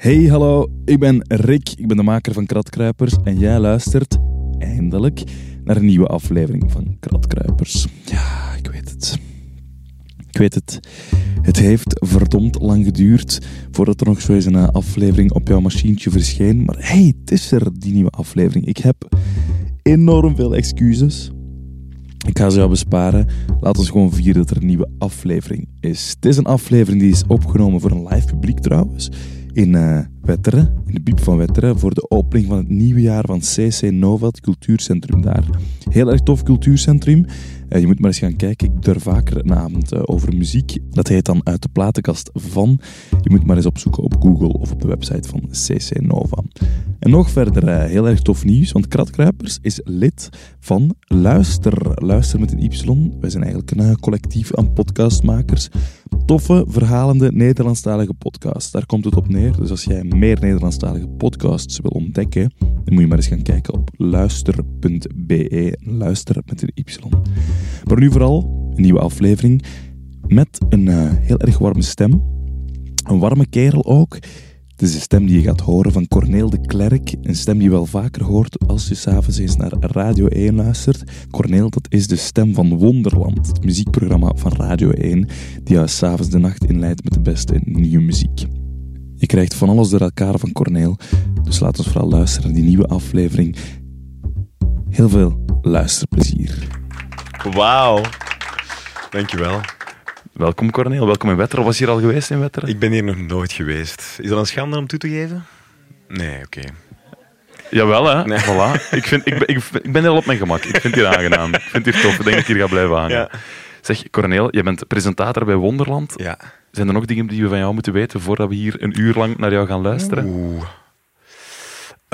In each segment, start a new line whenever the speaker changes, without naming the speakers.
Hey, hallo, ik ben Rick, ik ben de maker van Kratkruipers en jij luistert eindelijk naar een nieuwe aflevering van Kratkruipers. Ja, ik weet het. Ik weet het. Het heeft verdomd lang geduurd voordat er nog zo eens een aflevering op jouw machientje verscheen. Maar hey, het is er, die nieuwe aflevering. Ik heb enorm veel excuses. Ik ga ze jou besparen. Laat ons gewoon vieren dat er een nieuwe aflevering is. Het is een aflevering die is opgenomen voor een live publiek trouwens. In uh, Wetteren, in de Biep van Wetteren, voor de opening van het nieuwe jaar van CC Nova, het cultuurcentrum daar. Heel erg tof cultuurcentrum. Uh, je moet maar eens gaan kijken. Ik durf vaker een avond uh, over muziek. Dat heet dan Uit de platenkast van. Je moet maar eens opzoeken op Google of op de website van CC Nova. En nog verder heel erg tof nieuws, want Kratkruipers is lid van Luister. Luister met een Y. Wij zijn eigenlijk een collectief aan podcastmakers. Toffe, verhalende Nederlandstalige podcasts. Daar komt het op neer. Dus als jij meer Nederlandstalige podcasts wil ontdekken, dan moet je maar eens gaan kijken op luister.be. Luister met een Y. Maar nu vooral een nieuwe aflevering met een uh, heel erg warme stem. Een warme kerel ook. Het is de stem die je gaat horen van Corneel de Klerk. Een stem die je wel vaker hoort als je s'avonds eens naar Radio 1 luistert. Corneel, dat is de stem van Wonderland, het muziekprogramma van Radio 1, die jou s'avonds de nacht inleidt met de beste nieuwe muziek. Je krijgt van alles door elkaar van Corneel, dus laat ons vooral luisteren naar die nieuwe aflevering. Heel veel luisterplezier.
Wauw. Dankjewel.
Welkom Corneel, welkom in Wetteren. Was je hier al geweest in Wetteren?
Ik ben hier nog nooit geweest. Is dat een schande om toe te geven? Nee, oké. Okay.
Jawel, hè. Nee. Voilà. ik, vind, ik, ben, ik, ik ben heel op mijn gemak. Ik vind het hier aangenaam. Ik vind het hier tof. Ik denk dat ik hier ga blijven hangen. Ja. Zeg, Corneel, je bent presentator bij Wonderland.
Ja.
Zijn er nog dingen die we van jou moeten weten voordat we hier een uur lang naar jou gaan luisteren?
Oeh.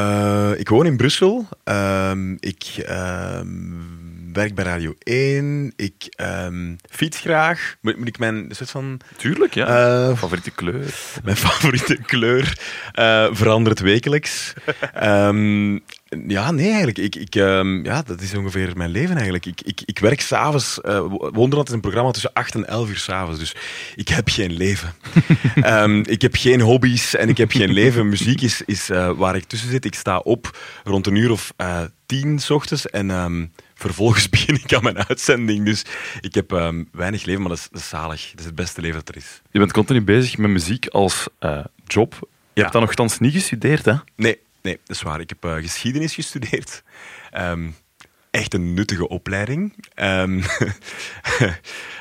Uh, ik woon in Brussel. Uh, ik uh, werk bij Radio 1. Ik um, fiets graag. Moet, moet, ik mijn soort van.
Tuurlijk, ja. Uh, favoriete kleur.
Mijn favoriete kleur uh, verandert wekelijks. um, ja, nee, eigenlijk. Ik, ik, um, ja, dat is ongeveer mijn leven eigenlijk. Ik, ik, ik werk s'avonds. Uh, Wonderland is een programma tussen 8 en 11 uur s'avonds. Dus ik heb geen leven. ik heb geen hobby's en ik heb geen leven. Muziek is, is waar ik tussen zit. Ik sta op rond een uur of tien s ochtends en vervolgens begin ik aan mijn uitzending. Dus ik heb um, weinig leven, maar dat is, dat is, zalig. Dat is het beste leven dat er is.
Je bent continu bezig met muziek als uh, job. Je ja. hebt dan nogthans niet gestudeerd, hè?
Nee, nee, dat is waar. Ik heb uh, geschiedenis gestudeerd. Um, echt een nuttige opleiding. Um,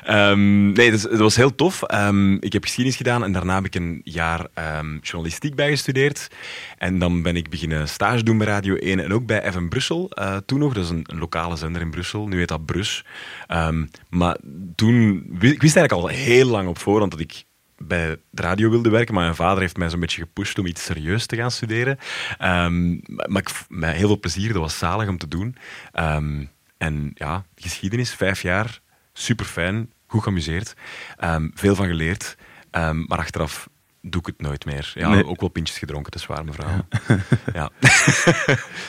um, nee, dat, dat, was heel tof. Um, ik heb geschiedenis gedaan en daarna heb ik een jaar journalistiek bijgestudeerd. En dan ben ik beginnen stage doen bij Radio 1 en ook bij FM Brussel. Uh, toen nog, dat is een, een, lokale zender in Brussel. Nu heet dat Brus. maar toen, ik wist eigenlijk al heel lang op voorhand dat ik bij de radio wilde werken, maar mijn vader heeft mij zo'n beetje gepusht om iets serieus te gaan studeren. Um, maar ik, met heel veel plezier, dat was zalig om te doen. Um, en ja, geschiedenis, vijf jaar, super fijn, goed geamuseerd, um, veel van geleerd. maar achteraf doe ik het nooit meer. Ja, nee. ook wel pintjes gedronken, dat is waar, mevrouw. Ja.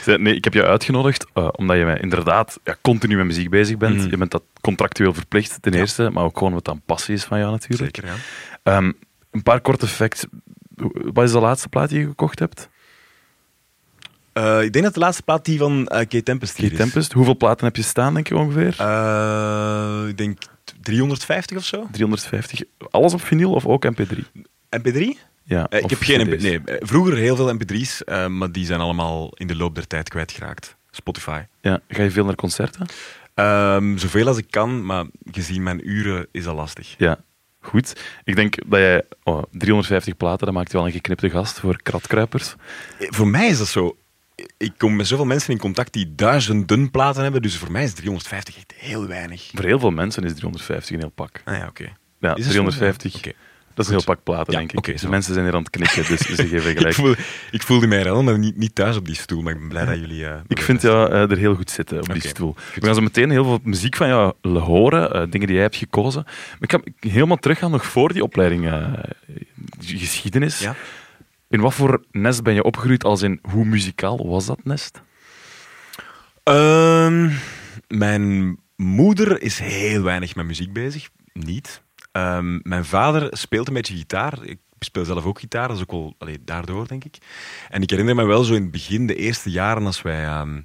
ja. nee, ik heb je uitgenodigd uh, omdat je mij inderdaad ja, continu met muziek bezig bent. Mm. Je bent dat contractueel verplicht, ten eerste, maar ook gewoon wat dan passie is van jou natuurlijk.
Zeker, ja.
Um, een paar korte facts. Wat is de laatste plaat die je gekocht hebt?
Uh, ik denk dat de laatste plaat die van uh, Tempest
Kate Tempest. Hoeveel platen heb je staan, denk je ongeveer?
Uh, ik denk 350 of zo.
350. Alles op vinyl of ook MP3?
MP3?
Ja,
ik heb geen MP3. Nee, vroeger heel veel MP3's, maar die zijn allemaal in de loop der tijd kwijtgeraakt. Spotify.
Ja. Ga je veel naar concerten?
Um, zoveel als ik kan, maar gezien mijn uren is dat lastig.
Ja, Goed. Ik denk dat jij oh, 350 platen, dat maakt je wel een geknipte gast voor kratkruipers.
Voor mij is dat zo. Ik kom met zoveel mensen in contact die duizenden platen hebben, dus voor mij is 350 echt heel weinig.
Voor heel veel mensen is 350 een heel pak.
Ah ja, oké.
Ja, 350. Oké. Dat is een heel pak platen, denk ik. Okay, mensen zijn hier aan het knikken, dus ze geven gelijk. ik,
voel, ik voelde mij helemaal niet, niet thuis op die stoel, maar ik ben blij dat jullie... Uh,
ik vind jou uh, er heel goed zitten op die stoel. We gaan zo meteen heel veel muziek van jou horen, uh, dingen die jij hebt gekozen. Maar ik ga helemaal teruggaan nog voor die opleiding geschiedenis.
Ja.
In wat voor nest ben je opgegroeid, als in hoe muzikaal was dat nest?
Ehm, mijn moeder is heel weinig met muziek bezig. Niet. Um, mijn vader speelt een beetje gitaar. Ik speel zelf ook gitaar, dat is ook wel allee, daardoor, denk ik. En ik herinner me wel zo in het begin, de eerste jaren, als wij ehm,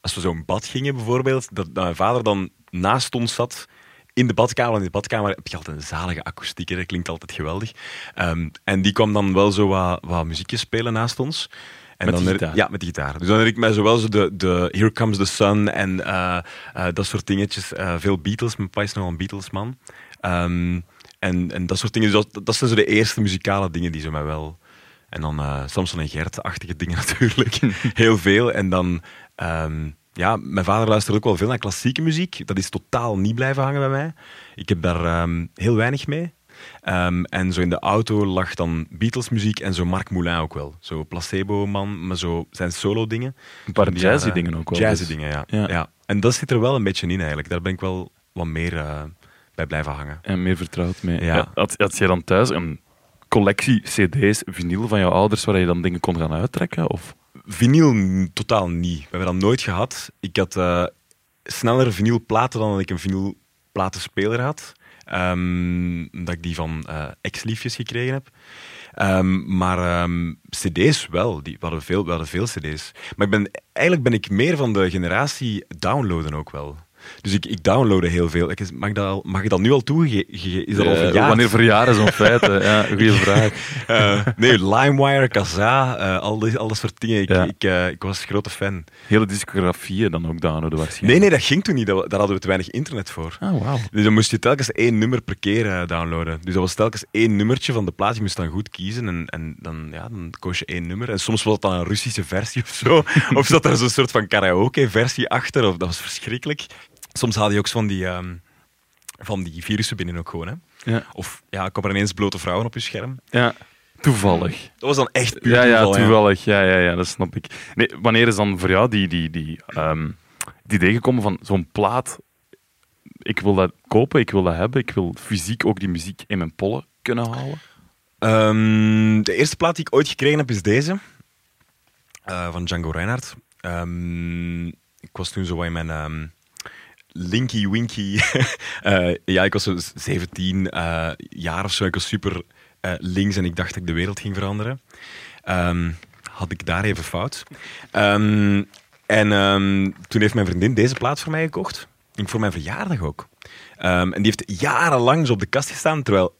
als we zo een bad gingen bijvoorbeeld, dat, dat mijn vader dan naast ons zat in de badkamer. In de badkamer heb je altijd een zalige akoestiek, hè, dat klinkt altijd geweldig. Ehm, en die kwam dan wel zo wat, wat muziekjes spelen naast ons. En
Met
dan
gitaar?
Ja, met de gitaar. Dus dan herinner ik mij zowel zo de, de Here Comes the Sun en eh, eh, dat soort dingetjes. Eh, veel Beatles, mijn pa is nogal een Beatles-man. Ehm, en, en dat soort dingen. Dus dat, dat zijn zo de eerste muzikale dingen die ze mij wel... En dan eh Samson en Gert-achtige dingen natuurlijk. Heel veel. En dan... ehm, ja, mijn vader luisterde ook wel veel naar klassieke muziek. Dat is totaal niet blijven hangen bij mij. Ik heb daar ehm, heel weinig mee. Ehm, en zo in de auto lag dan Beatles muziek en zo Marc Moulin ook wel. Zo placebo-man, maar zo zijn solo-dingen.
Een paar
Van die
jazzy
jaren-
dingen ook wel.
Jazzy
dus.
Ja.
Ja.
En dat zit er wel een beetje in eigenlijk. Daar ben ik wel wat meer eh, bij blijven hangen.
En meer vertrouwd mee.
Ja.
Had, had jij dan thuis een collectie cd's, vinyl van jouw ouders, waar je dan dingen kon gaan uittrekken? Of?
Vinyl totaal niet. We hebben dat nooit gehad. Ik had eh, sneller vinylplaten dan dat ik een vinylplatenspeler had. Ehm, dat ik die van eh, ex-liefjes gekregen heb. Ehm, maar ehm, cd's wel. Die, we, hadden veel, we hadden veel cd's. Maar ik ben, eigenlijk ben ik meer van de generatie downloaden ook wel. Dus ik, ik downloadde heel veel. Ik, mag, dat al, mag ik dat nu al toegeven? Is dat al
Eh,
verjaard?
wanneer verjaren zo'n feiten? Ja, goede vraag.
Eh, nee, LimeWire, Kazaa, eh, al, die, al dat soort dingen. Ik, ik, ik was grote fan.
Hele discografieën dan ook downloaden
Nee,
waarschijnlijk.
nee, dat ging toen niet. Dat, daar hadden we te weinig internet voor.
Ah, wauw.
Dus dan moest je telkens één nummer per keer downloaden. Dus dat was telkens één nummertje van de plaat. Je moest dan goed kiezen en, en dan, ja, dan koos je één nummer. En soms was het dan een Russische versie of zo. of zat er zo'n soort van karaoke-versie achter. Of, dat was verschrikkelijk. Soms had je ook van die, ehm, van die virussen binnen ook gewoon. Hè.
Ja.
Of ja, kwam er ineens blote vrouwen op je scherm.
ja, toevallig.
Dat was dan echt puur
Ja, ja,
toeval,
toevallig. Ja, ja, ja, dat snap ik. Nee, wanneer is dan voor jou die, die, die, ehm, het idee gekomen van zo'n plaat? Ik wil dat kopen, ik wil dat hebben, ik wil fysiek ook die muziek in mijn pollen kunnen halen.
Ehm, de eerste plaat die ik ooit gekregen heb is deze. Eh, van Django Reinhardt. Ik was toen zo in mijn linky winky. Eh, ja, ik was zo 17 eh, jaar of zo. Ik was super eh, links en ik dacht dat ik de wereld ging veranderen. Ehm, had ik daar even fout. Ehm, en ehm, toen heeft mijn vriendin deze plaat voor mij gekocht. Ik voor mijn verjaardag ook. En die heeft jarenlang zo op de kast gestaan, terwijl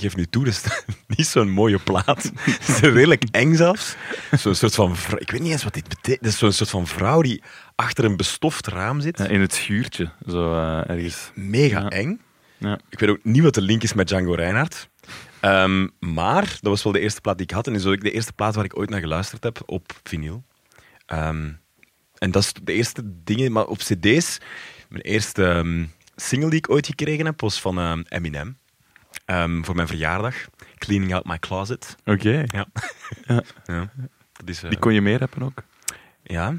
geef nu toe, dat is niet zo'n mooie plaat. Het is redelijk eng zelfs. Zo'n soort van, vrou- ik weet niet eens wat dit betekent. Het is zo'n soort van vrouw die achter een bestoft raam zit.
In het schuurtje, zo eh, ergens.
Mega
Ja.
eng.
Ja.
Ik weet ook niet wat de link is met Django Reinhardt. Ehm, maar dat was wel de eerste plaat die ik had. En is ook de eerste plaat waar ik ooit naar geluisterd heb op vinyl. Ehm, en dat is de eerste dingen, maar op cd's. Mijn eerste ehm, single die ik ooit gekregen heb was van Eminem. Voor mijn verjaardag. Cleaning Out My Closet.
Oké,
Ja.
Ja.
ja. Dat is, eh,
die kon je meer hebben ook?
ja.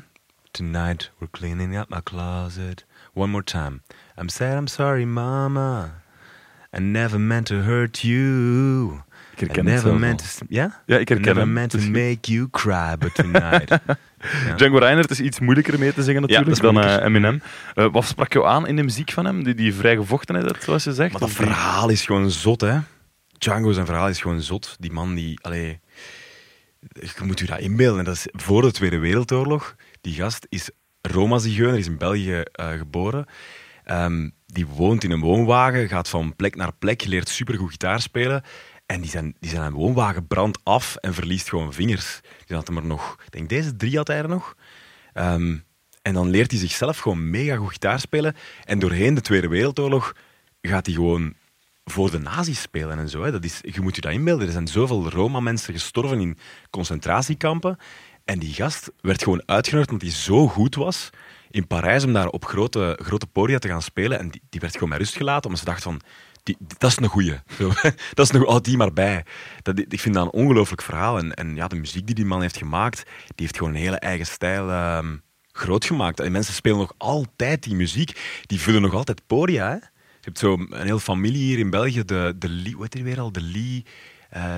Tonight we're cleaning out my closet. One more time. I'm sad, I'm sorry, mama. I never meant to hurt you.
Ik herken
I never meant to... Ja?
Ja, ik
I
herken
never
hem.
meant to make you cry, but tonight... Ja.
Django Reinhardt is iets moeilijker mee te zingen
dat
natuurlijk
is
dan eh, Eminem. Eh, wat sprak jou aan in de muziek van hem? Die, die vrij gevochenheid, zoals je zegt?
Maar dat
die-
verhaal is gewoon zot, hè. Django zijn verhaal is gewoon zot. Die man die... Allee, je moet je dat inbeelden. Dat is voor de Tweede Wereldoorlog. Die gast is Roma-zigeuner, is in België eh, geboren. Ehm, die woont in een woonwagen, gaat van plek naar plek, leert supergoed gitaar spelen. En die zijn, die zijn woonwagen brandt af en verliest gewoon vingers. Die had hem er nog... Ik denk, deze drie had hij er nog. Ehm, en dan leert hij zichzelf gewoon mega goed gitaar spelen. En doorheen de Tweede Wereldoorlog gaat hij gewoon voor de nazi's spelen en zo. Hè. Dat is, je moet je dat inbeelden. Er zijn zoveel Roma-mensen gestorven in concentratiekampen. En die gast werd gewoon uitgenodigd omdat hij zo goed was in Parijs om daar op grote, grote podia te gaan spelen. En die, die werd gewoon met rust gelaten, omdat ze dachten van... Die, dat is een goeie. Dat is nog altijd die maar bij. Dat, ik vind dat een ongelooflijk verhaal. En, ja, de muziek die die man heeft gemaakt, die heeft gewoon een hele eigen stijl ehm, groot gemaakt. En mensen spelen nog altijd die muziek. Die vullen nog altijd podia. Hè? Je hebt zo een hele familie hier in België, de, de Lee, hoe heet die weer al? De Lee... eh,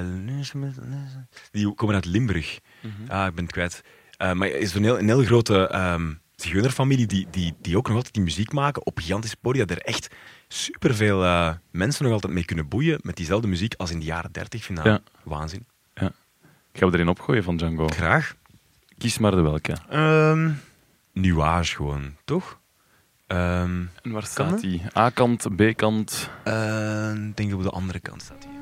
die komen uit Limburg. Ah, ik ben het kwijt. Eh, maar is een heel, een heel grote ehm, zigeunerfamilie die, die, die ook nog altijd die muziek maken op gigantische podia, er echt superveel uh, mensen nog altijd mee kunnen boeien met diezelfde muziek als in de jaren 30. Ik vind dat
Ja.
waanzin.
Ja. Gaan we erin opgooien van Django?
Graag.
Kies maar de welke.
Ehm nuage gewoon, toch? Ehm
En waar staat die? A-kant, B-kant.
eh, ik denk dat op de andere kant staat hij.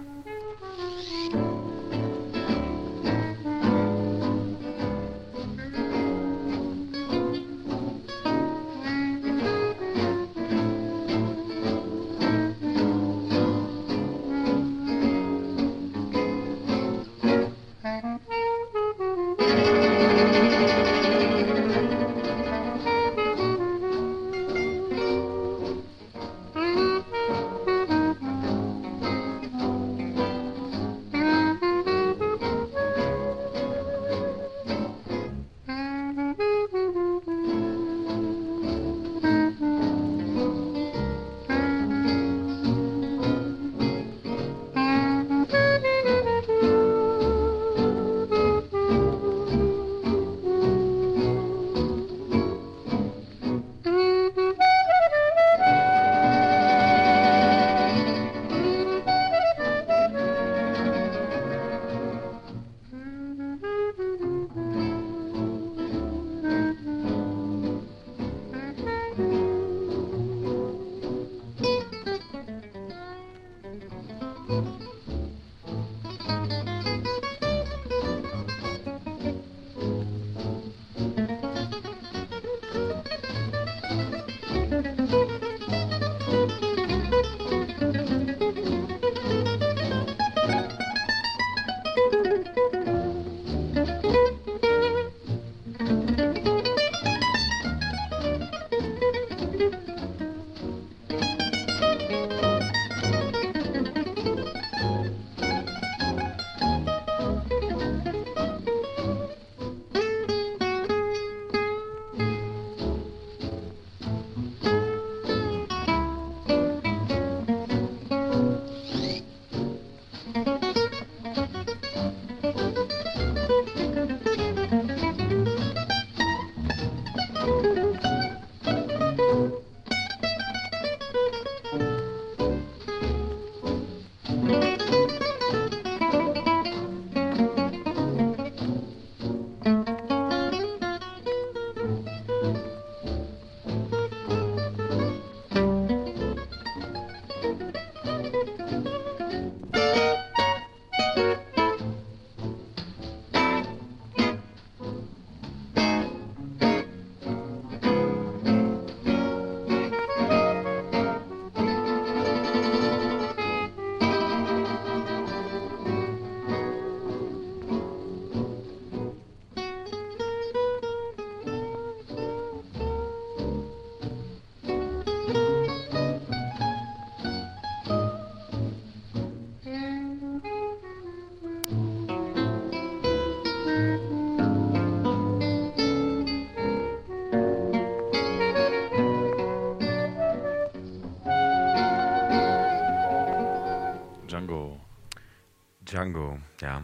Django,
ja.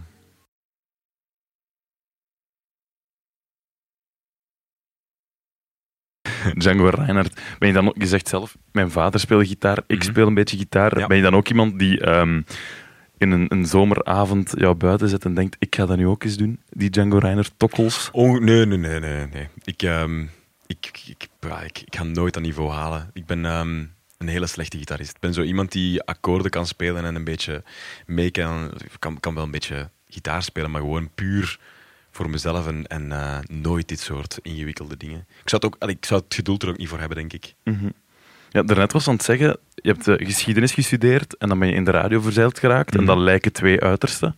Django Reinhardt. Ben je dan ook, je zegt zelf, mijn vader speelde gitaar, ik
Mhm.
speel een beetje gitaar.
Ja.
Ben je dan ook iemand die ehm, in een, een zomeravond jou buiten zet en denkt, ik ga dat nu ook eens doen? Die Django Reinhardt tokkels.
Oh, nee, nee, nee, nee. nee. Ik, ehm, ik, ik, ik, ik ga nooit dat niveau halen. Ik ben ehm, een hele slechte gitarist. Ik ben zo iemand die akkoorden kan spelen en een beetje mee kan. Ik kan, kan wel een beetje gitaar spelen, maar gewoon puur voor mezelf en, en eh, nooit dit soort ingewikkelde dingen. Ik zou, het ook, ik zou het geduld er ook niet voor hebben, denk ik.
Mhm. Ja, daarnet was aan het zeggen, je hebt eh, geschiedenis gestudeerd en dan ben je in de radio verzeild geraakt. En
Mhm.
dat lijken twee uitersten.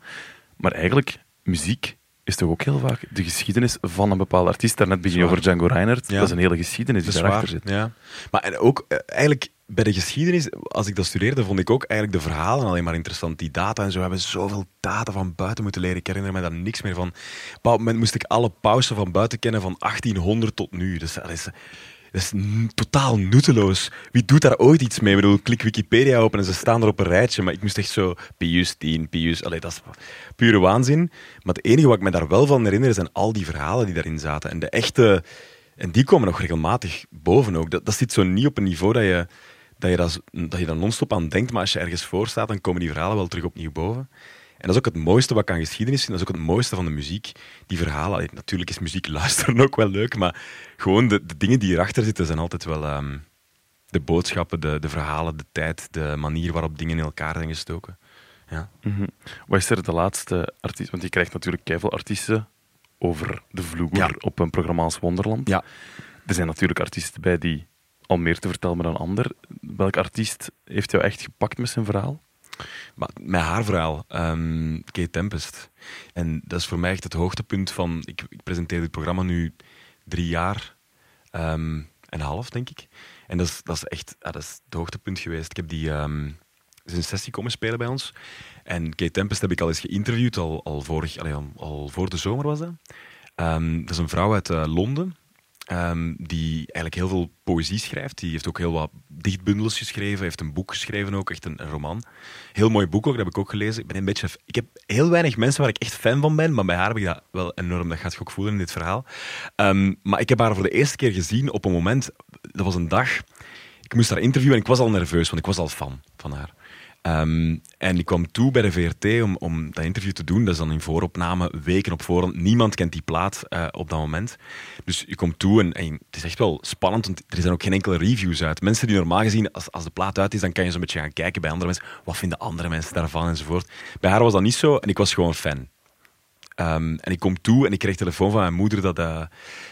Maar eigenlijk, muziek is toch ook heel vaak de geschiedenis van een bepaalde artiest. Daarnet begin je over Django Reinhardt.
Ja.
Dat is een hele geschiedenis die daarachter zit.
Ja. Maar en ook eh, eigenlijk bij de geschiedenis, als ik dat studeerde, vond ik ook eigenlijk de verhalen alleen maar interessant. Die data en zo we hebben zoveel data van buiten moeten leren. Ik herinner me daar niks meer van. Op een moment moest ik alle pausen van buiten kennen van 1800 tot nu. Dus dat is, dat is totaal nutteloos. Wie doet daar ooit iets mee? Ik bedoel, klik Wikipedia open en ze staan er op een rijtje. Maar ik moest echt zo Pius 10, Pius... Allee, dat is pure waanzin. Maar het enige wat ik me daar wel van herinner zijn al die verhalen die daarin zaten. En de echte en die komen nog regelmatig boven ook. Dat, dat zit zo niet op een niveau dat je, dat je, dat, dat je dan non-stop aan denkt, maar als je ergens voor staat, dan komen die verhalen wel terug opnieuw boven. En dat is ook het mooiste wat aan geschiedenis is. Dat is ook het mooiste van de muziek. Die verhalen. Natuurlijk is muziek luisteren ook wel leuk, maar gewoon de, de dingen die erachter zitten zijn altijd wel ehm, de boodschappen, de, de verhalen, de tijd, de manier waarop dingen in elkaar zijn gestoken. Ja.
Mhm. Wat is er de laatste artiest? Want je krijgt natuurlijk keiveel artiesten over de vloer
Ja.
op een programma als Wonderland.
Ja.
Er zijn natuurlijk artiesten bij die al meer te vertellen dan een ander. Welk artiest heeft jou echt gepakt met zijn verhaal?
Maar met haar verhaal, ehm Kate Tempest. En dat is voor mij echt het hoogtepunt van... Ik, ik presenteer dit programma nu drie jaar ehm, en een half, denk ik. En dat is, dat is echt ja, dat is het hoogtepunt geweest. Ik heb die... is een sessie komen spelen bij ons. En Kate Tempest heb ik al eens geïnterviewd, al, al, vorig, al, al voor de zomer was dat. Dat is een vrouw uit eh, Londen, ehm, die eigenlijk heel veel poëzie schrijft. Die heeft ook heel wat dichtbundels geschreven, heeft een boek geschreven ook, echt een, roman. Heel mooi boek ook, dat heb ik ook gelezen. Ik, ben een beetje, ik heb heel weinig mensen waar ik echt fan van ben, maar bij haar heb ik dat wel enorm, dat gaat je ook voelen in dit verhaal. Ehm, maar ik heb haar voor de eerste keer gezien op een moment, dat was een dag, ik moest haar interviewen en ik was al nerveus, want ik was al fan van haar. Ehm, en ik kwam toe bij de VRT om, om dat interview te doen. Dat is dan in vooropname, weken op voorhand. Niemand kent die plaat eh, op dat moment. Dus je komt toe en, het is echt wel spannend, want er zijn ook geen enkele reviews uit. Mensen die normaal gezien, als, als de plaat uit is, dan kan je zo'n beetje gaan kijken bij andere mensen. Wat vinden andere mensen daarvan enzovoort. Bij haar was dat niet zo en ik was gewoon fan. Ehm, en ik kom toe en ik kreeg telefoon van mijn moeder dat eh,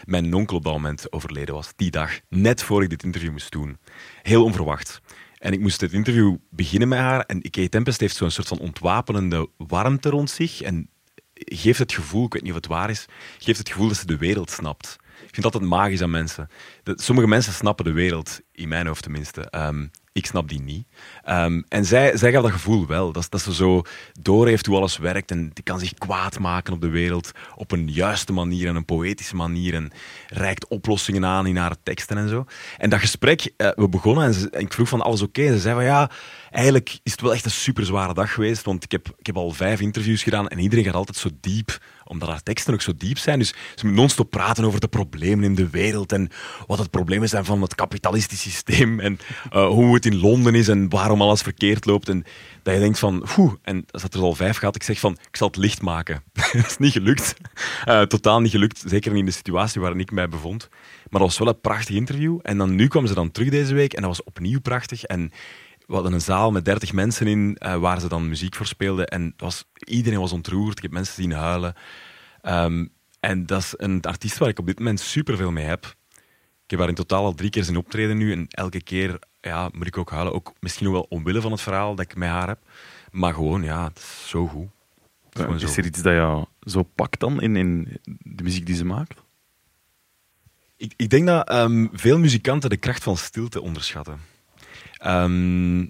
mijn onkel op dat moment overleden was. Die dag, net voor ik dit interview moest doen. Heel onverwacht. En ik moest het interview beginnen met haar. En Kate Tempest heeft zo'n soort van ontwapenende warmte rond zich. En geeft het gevoel, ik weet niet of het waar is, geeft het gevoel dat ze de wereld snapt. Ik vind dat altijd magisch aan mensen. Dat, sommige mensen snappen de wereld, in mijn hoofd tenminste. Ehm, ik snap die niet. Ehm, en zij, zij gaf dat gevoel wel. Dat, dat ze zo door heeft hoe alles werkt. En die kan zich kwaad maken op de wereld. Op een juiste manier en een poëtische manier. En reikt oplossingen aan in haar teksten en zo. En dat gesprek, eh, we begonnen en, ik vroeg van alles oké. Ze zei van ja, eigenlijk is het wel echt een super zware dag geweest. Want ik heb, ik heb al vijf interviews gedaan en iedereen gaat altijd zo diep. Omdat haar teksten ook zo diep zijn. Dus ze moet non-stop praten over de problemen in de wereld. En wat het problemen zijn van het kapitalistisch systeem. En eh, hoe het in Londen is en waarom alles verkeerd loopt. En dat je denkt van, oeh, en als het er al vijf gaat, ik zeg van, ik zal het licht maken. dat is niet gelukt. Eh, totaal niet gelukt, zeker niet in de situatie waarin ik mij bevond. Maar dat was wel een prachtig interview. En dan, nu kwam ze dan terug deze week en dat was opnieuw prachtig. En we hadden een zaal met 30 mensen in, eh, waar ze dan muziek voor speelden. En was, iedereen was ontroerd. Ik heb mensen zien huilen. Ehm, en dat is een artiest waar ik op dit moment superveel mee heb. Ik heb haar in totaal al drie keer zien optreden nu. En elke keer ja, moet ik ook huilen. Ook misschien ook wel omwille van het verhaal dat ik met haar heb. Maar gewoon, ja, het is zo goed. Is
er iets dat jou zo pakt dan in, in de muziek die ze maakt?
Ik, ik denk dat ehm, veel muzikanten de kracht van stilte onderschatten. Ehm,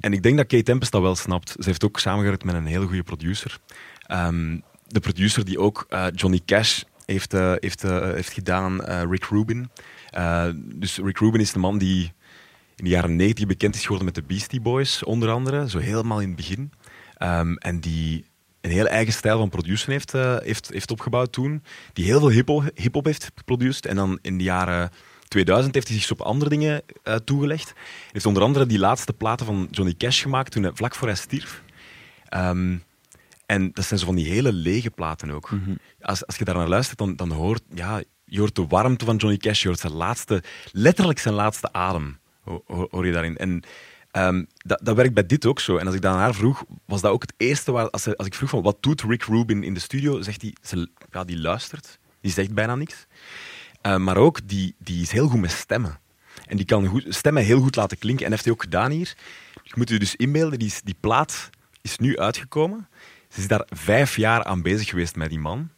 en ik denk dat Kate Tempest dat wel snapt. Ze heeft ook samengewerkt met een hele goede producer. Ehm, de producer die ook eh, Johnny Cash heeft, eh, heeft, eh, heeft gedaan, Rick Rubin. Dus Rick Rubin is de man die in de jaren 90 bekend is geworden met de Beastie Boys, onder andere. Zo helemaal in het begin. Ehm, en die een heel eigen stijl van produceren heeft, heeft, heeft opgebouwd toen. Die heel veel hip-hop heeft geproduceerd. En dan in de jaren 2000 heeft hij zich op andere dingen eh, toegelegd. Hij heeft onder andere die laatste platen van Johnny Cash gemaakt, toen hij, vlak voor hij stierf. Ehm, en dat zijn zo van die hele lege platen ook. Als, als je daar naar luistert, dan, dan hoort ja, je hoort de warmte van Johnny Cash, je hoort zijn laatste, letterlijk zijn laatste adem, ho- ho- hoor je daarin. En ehm, dat, dat werkt bij dit ook zo. En als ik dan aan haar vroeg, was dat ook het eerste waar, als, als ik vroeg van wat doet Rick Rubin in de studio, zegt hij, ze, ja, die luistert, die zegt bijna niks. Uh, maar ook, die, die is heel goed met stemmen. En die kan goed, stemmen heel goed laten klinken. En heeft hij ook gedaan hier. Je moet je dus inbeelden, die, die plaat is nu uitgekomen. Ze is daar vijf jaar aan bezig geweest met die man.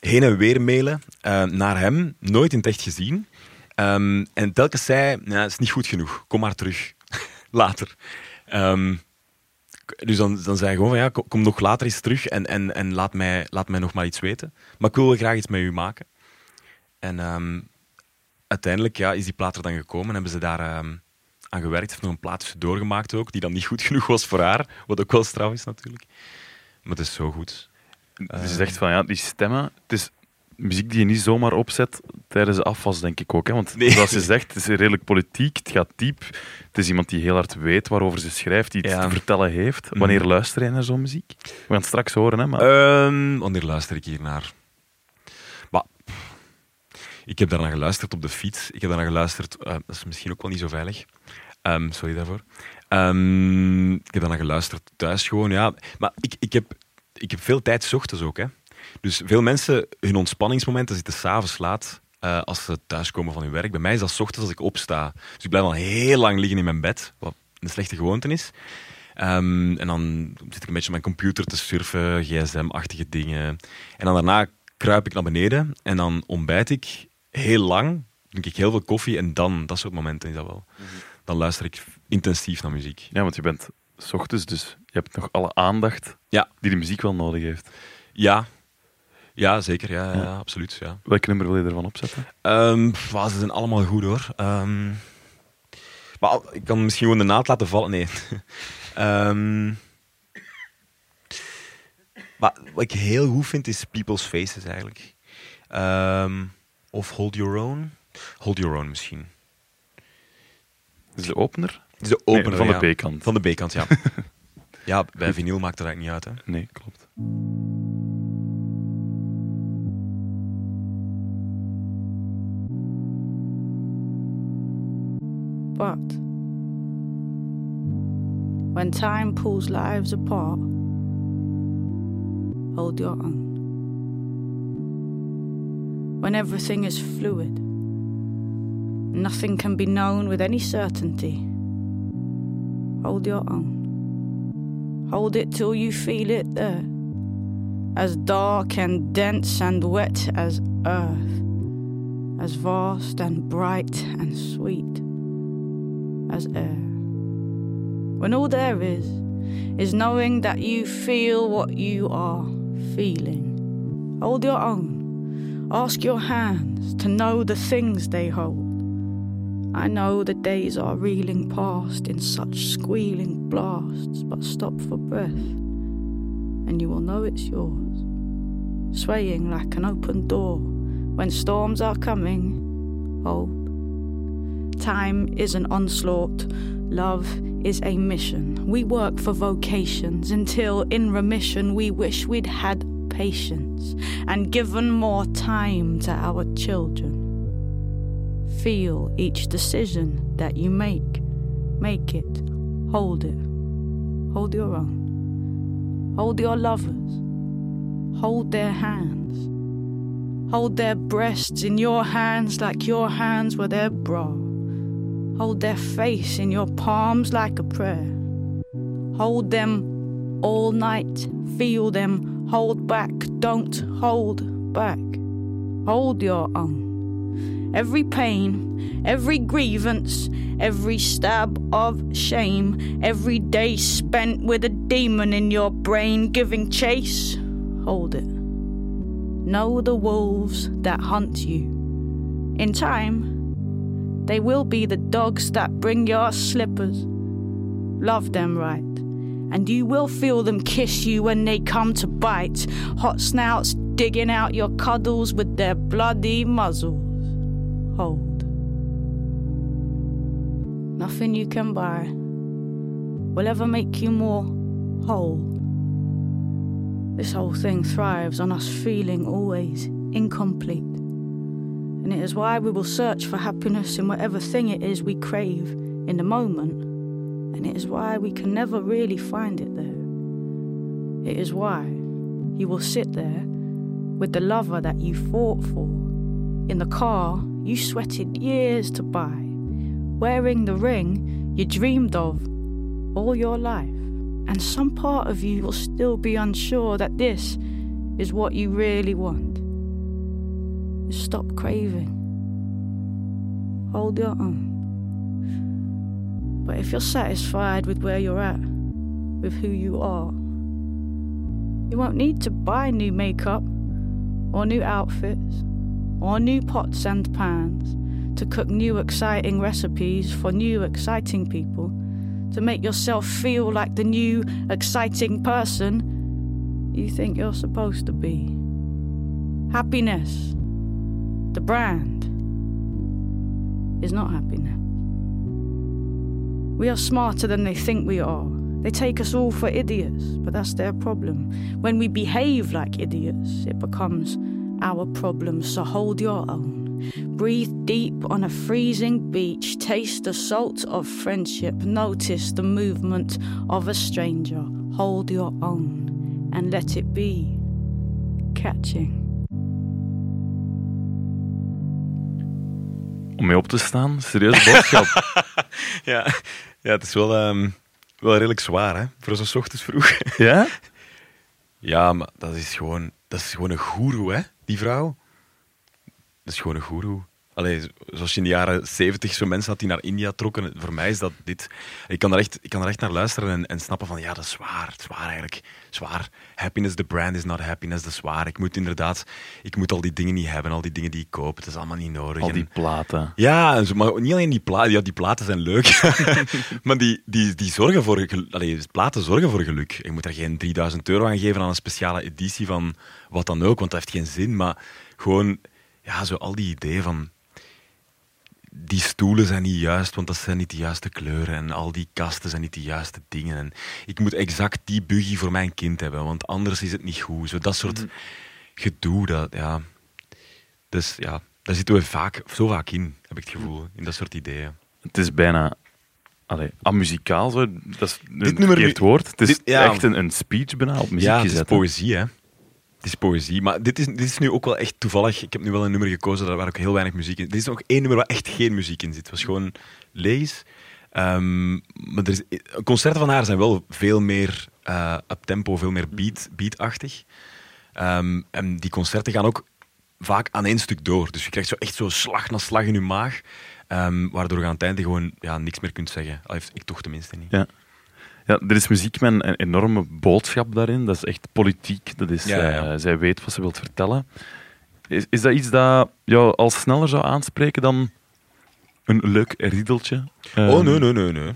Heen en weer mailen uh, naar hem, nooit in het echt gezien. Um, en telkens zei, het is niet goed genoeg, kom maar terug. later. Um, dus dan, dan zei hij gewoon van, ja, kom, nog later eens terug en, en, en laat, mij, laat mij nog maar iets weten. Maar ik wil graag iets met u maken. En um, uiteindelijk ja, is die plaat er dan gekomen en hebben ze daar um, aan gewerkt. Heeft nog een plaat doorgemaakt ook, die dan niet goed genoeg was voor haar. Wat ook wel straf is natuurlijk. Maar het is zo goed.
Je zegt van ja, die stemmen, het is muziek die je niet zomaar opzet tijdens de afwas, denk ik ook. Hè? Want
Nee.
zoals je zegt, het is redelijk politiek, het gaat diep. Het is iemand die heel hard weet waarover ze schrijft, die iets
Ja.
te vertellen heeft.
Mhm.
Wanneer luister je naar zo'n muziek? We gaan het straks horen, hè? Maar...
Ehm, wanneer luister ik hier naar? Ik heb daarna geluisterd op de fiets. Ik heb daarna geluisterd, eh, dat is misschien ook wel niet zo veilig. Ehm, sorry daarvoor. Ehm, ik heb daarna geluisterd thuis gewoon, ja. Maar ik, ik, heb, ik heb veel tijd ochtends ook, hè. Dus veel mensen, hun ontspanningsmomenten zitten s'avonds laat eh, als ze thuiskomen van hun werk. Bij mij is dat ochtends als ik opsta. Dus ik blijf al heel lang liggen in mijn bed, wat een slechte gewoonte is. Ehm, en dan zit ik een beetje op mijn computer te surfen, gsm-achtige dingen. En dan daarna kruip ik naar beneden en dan ontbijt ik heel lang. Drink ik heel veel koffie en dan, dat soort momenten is dat wel. Dan luister ik intensief naar muziek.
Ja, want je bent 's ochtends, dus je hebt nog alle aandacht
Ja.
die de muziek wel nodig heeft.
Ja, ja zeker. Ja, ja,
Ja.
absoluut. Ja.
Welk nummer wil je ervan opzetten?
Wauw, ze zijn allemaal goed hoor. Ehm, maar ik kan misschien gewoon de naad laten vallen. Nee. Ehm, maar wat ik heel goed vind is People's Faces eigenlijk. Ehm, of Hold Your Own. Hold Your Own misschien.
Is de opener?
Is de
Nee,
opener
van de. B-kant.
Van de B-kant, ja. ja, bij vinyl maakt dat eigenlijk niet uit. Hè.
Nee, klopt.
But when time pulls lives apart, hold your own. When everything is fluid, nothing can be known with any certainty, hold your own. Hold it till you feel it there, as dark and dense and wet as earth, as vast and bright and sweet as air. When all there is, is knowing that you feel what you are feeling. Hold your own. Ask your hands to know the things they hold. I know the days are reeling past in such squealing blasts, but stop for breath, and you will know it's yours. Swaying like an open door when storms are coming. Hold. Time is an onslaught. Love is a mission. We work for vocations until, in remission, we wish we'd had patience and given more time to our children. Feel each decision that you make. Make it. Hold it. Hold your own. Hold your lovers. Hold their hands. Hold their breasts in your hands like your hands were their bra. Hold their face in your palms like a prayer. Hold them all night. Feel them. Hold back. Don't hold back. Hold your own. Every pain, every grievance, every stab of shame, every day spent with a demon in your brain giving chase, hold it. Know the wolves that hunt you. In time, they will be the dogs that bring your slippers. Love them right, and you will feel them kiss you when they come to bite. Hot snouts digging out your cuddles with their bloody muzzles. Hold. Nothing you can buy will ever make you more whole. This whole thing thrives on us feeling always incomplete. And it is why we will search for happiness in whatever thing it is we crave in the moment. And it is why we can never really find it there. It is why you will sit there with the lover that you fought for, in the car you sweated years to buy, wearing the ring you dreamed of all your life. And some part of you will still be unsure that this is what you really want. Stop craving. Hold your own. But if you're satisfied with where you're at, with who you are, you won't need to buy new makeup, or new outfits, or new pots and pans to cook new exciting recipes for new exciting people, to make yourself feel like the new exciting person you think you're supposed to be. Happiness the brand, is not happiness. We are smarter than they think we are. They take us all for idiots, but that's their problem. When we behave like idiots, it becomes our problem, so hold your own. Breathe deep on a freezing beach, taste the salt of friendship, notice the movement of a stranger. Hold your own and let it be catching.
Om mee op te staan, serieuze boodschap.
Ja, ja het is wel, ehm, wel redelijk zwaar, hè? Voor zo'n ochtends vroeg.
ja?
Ja, maar dat is gewoon, dat is gewoon een goeroe, hè? Die vrouw. Dat is gewoon een goeroe. Allee, zoals je in de jaren zeventig zo mensen had die naar India trokken. Voor mij is dat dit. Ik kan er echt, ik kan er echt naar luisteren en, en snappen van ja, dat is zwaar. Zwaar eigenlijk. Zwaar. Happiness, the brand is not happiness. Dat is zwaar. Ik moet inderdaad, ik moet al die dingen niet hebben, al die dingen die ik koop. Dat is allemaal niet nodig.
Al die
En-
platen.
ja, en zo- maar niet alleen die platen. Ja, die platen zijn leuk. maar die, die, die zorgen voor allee, platen zorgen voor geluk. Je moet er geen 3000 euro aan geven aan een speciale editie van wat dan ook, want dat heeft geen zin. Maar gewoon, ja, zo al die ideeën van. Die stoelen zijn niet juist, want dat zijn niet de juiste kleuren. En al die kasten zijn niet de juiste dingen. En ik moet exact die buggy voor mijn kind hebben, want anders is het niet goed. Zo dat soort gedoe, dat, ja. Dus ja, daar zitten we vaak, zo vaak in, heb ik het gevoel. In dat soort ideeën.
Het is bijna allee, amuzikaal, zo. dat is een
nummer
verkeerd
nu-
woord. Het is
dit- ja.
echt een, een speech bijna op muziek
ja, het is
gezet. hè.
poëzie, hè. Het is poëzie. Maar dit is, dit is nu ook wel echt toevallig. Ik heb nu wel een nummer gekozen waar ook heel weinig muziek in zit. Dit is nog één nummer waar echt geen muziek in zit. Het was gewoon lees. Ehm, maar er concerten van haar zijn wel veel meer uh, up-tempo, veel meer beat, beatachtig. Ehm, en die concerten gaan ook vaak aan één stuk door. Dus je krijgt zo echt zo slag na slag in je maag. ehm, waardoor je aan het einde gewoon ja, niks meer kunt zeggen. Ik toch tenminste niet.
Ja. Ja, er is muziek met een enorme boodschap daarin. Dat is echt politiek. Dat is,
Ja, ja, ja.
eh, zij weet wat ze wilt vertellen. Is, is dat iets dat jou al sneller zou aanspreken dan een leuk riedeltje?
Oh,
Ehm,
nee, nee, nee, nee.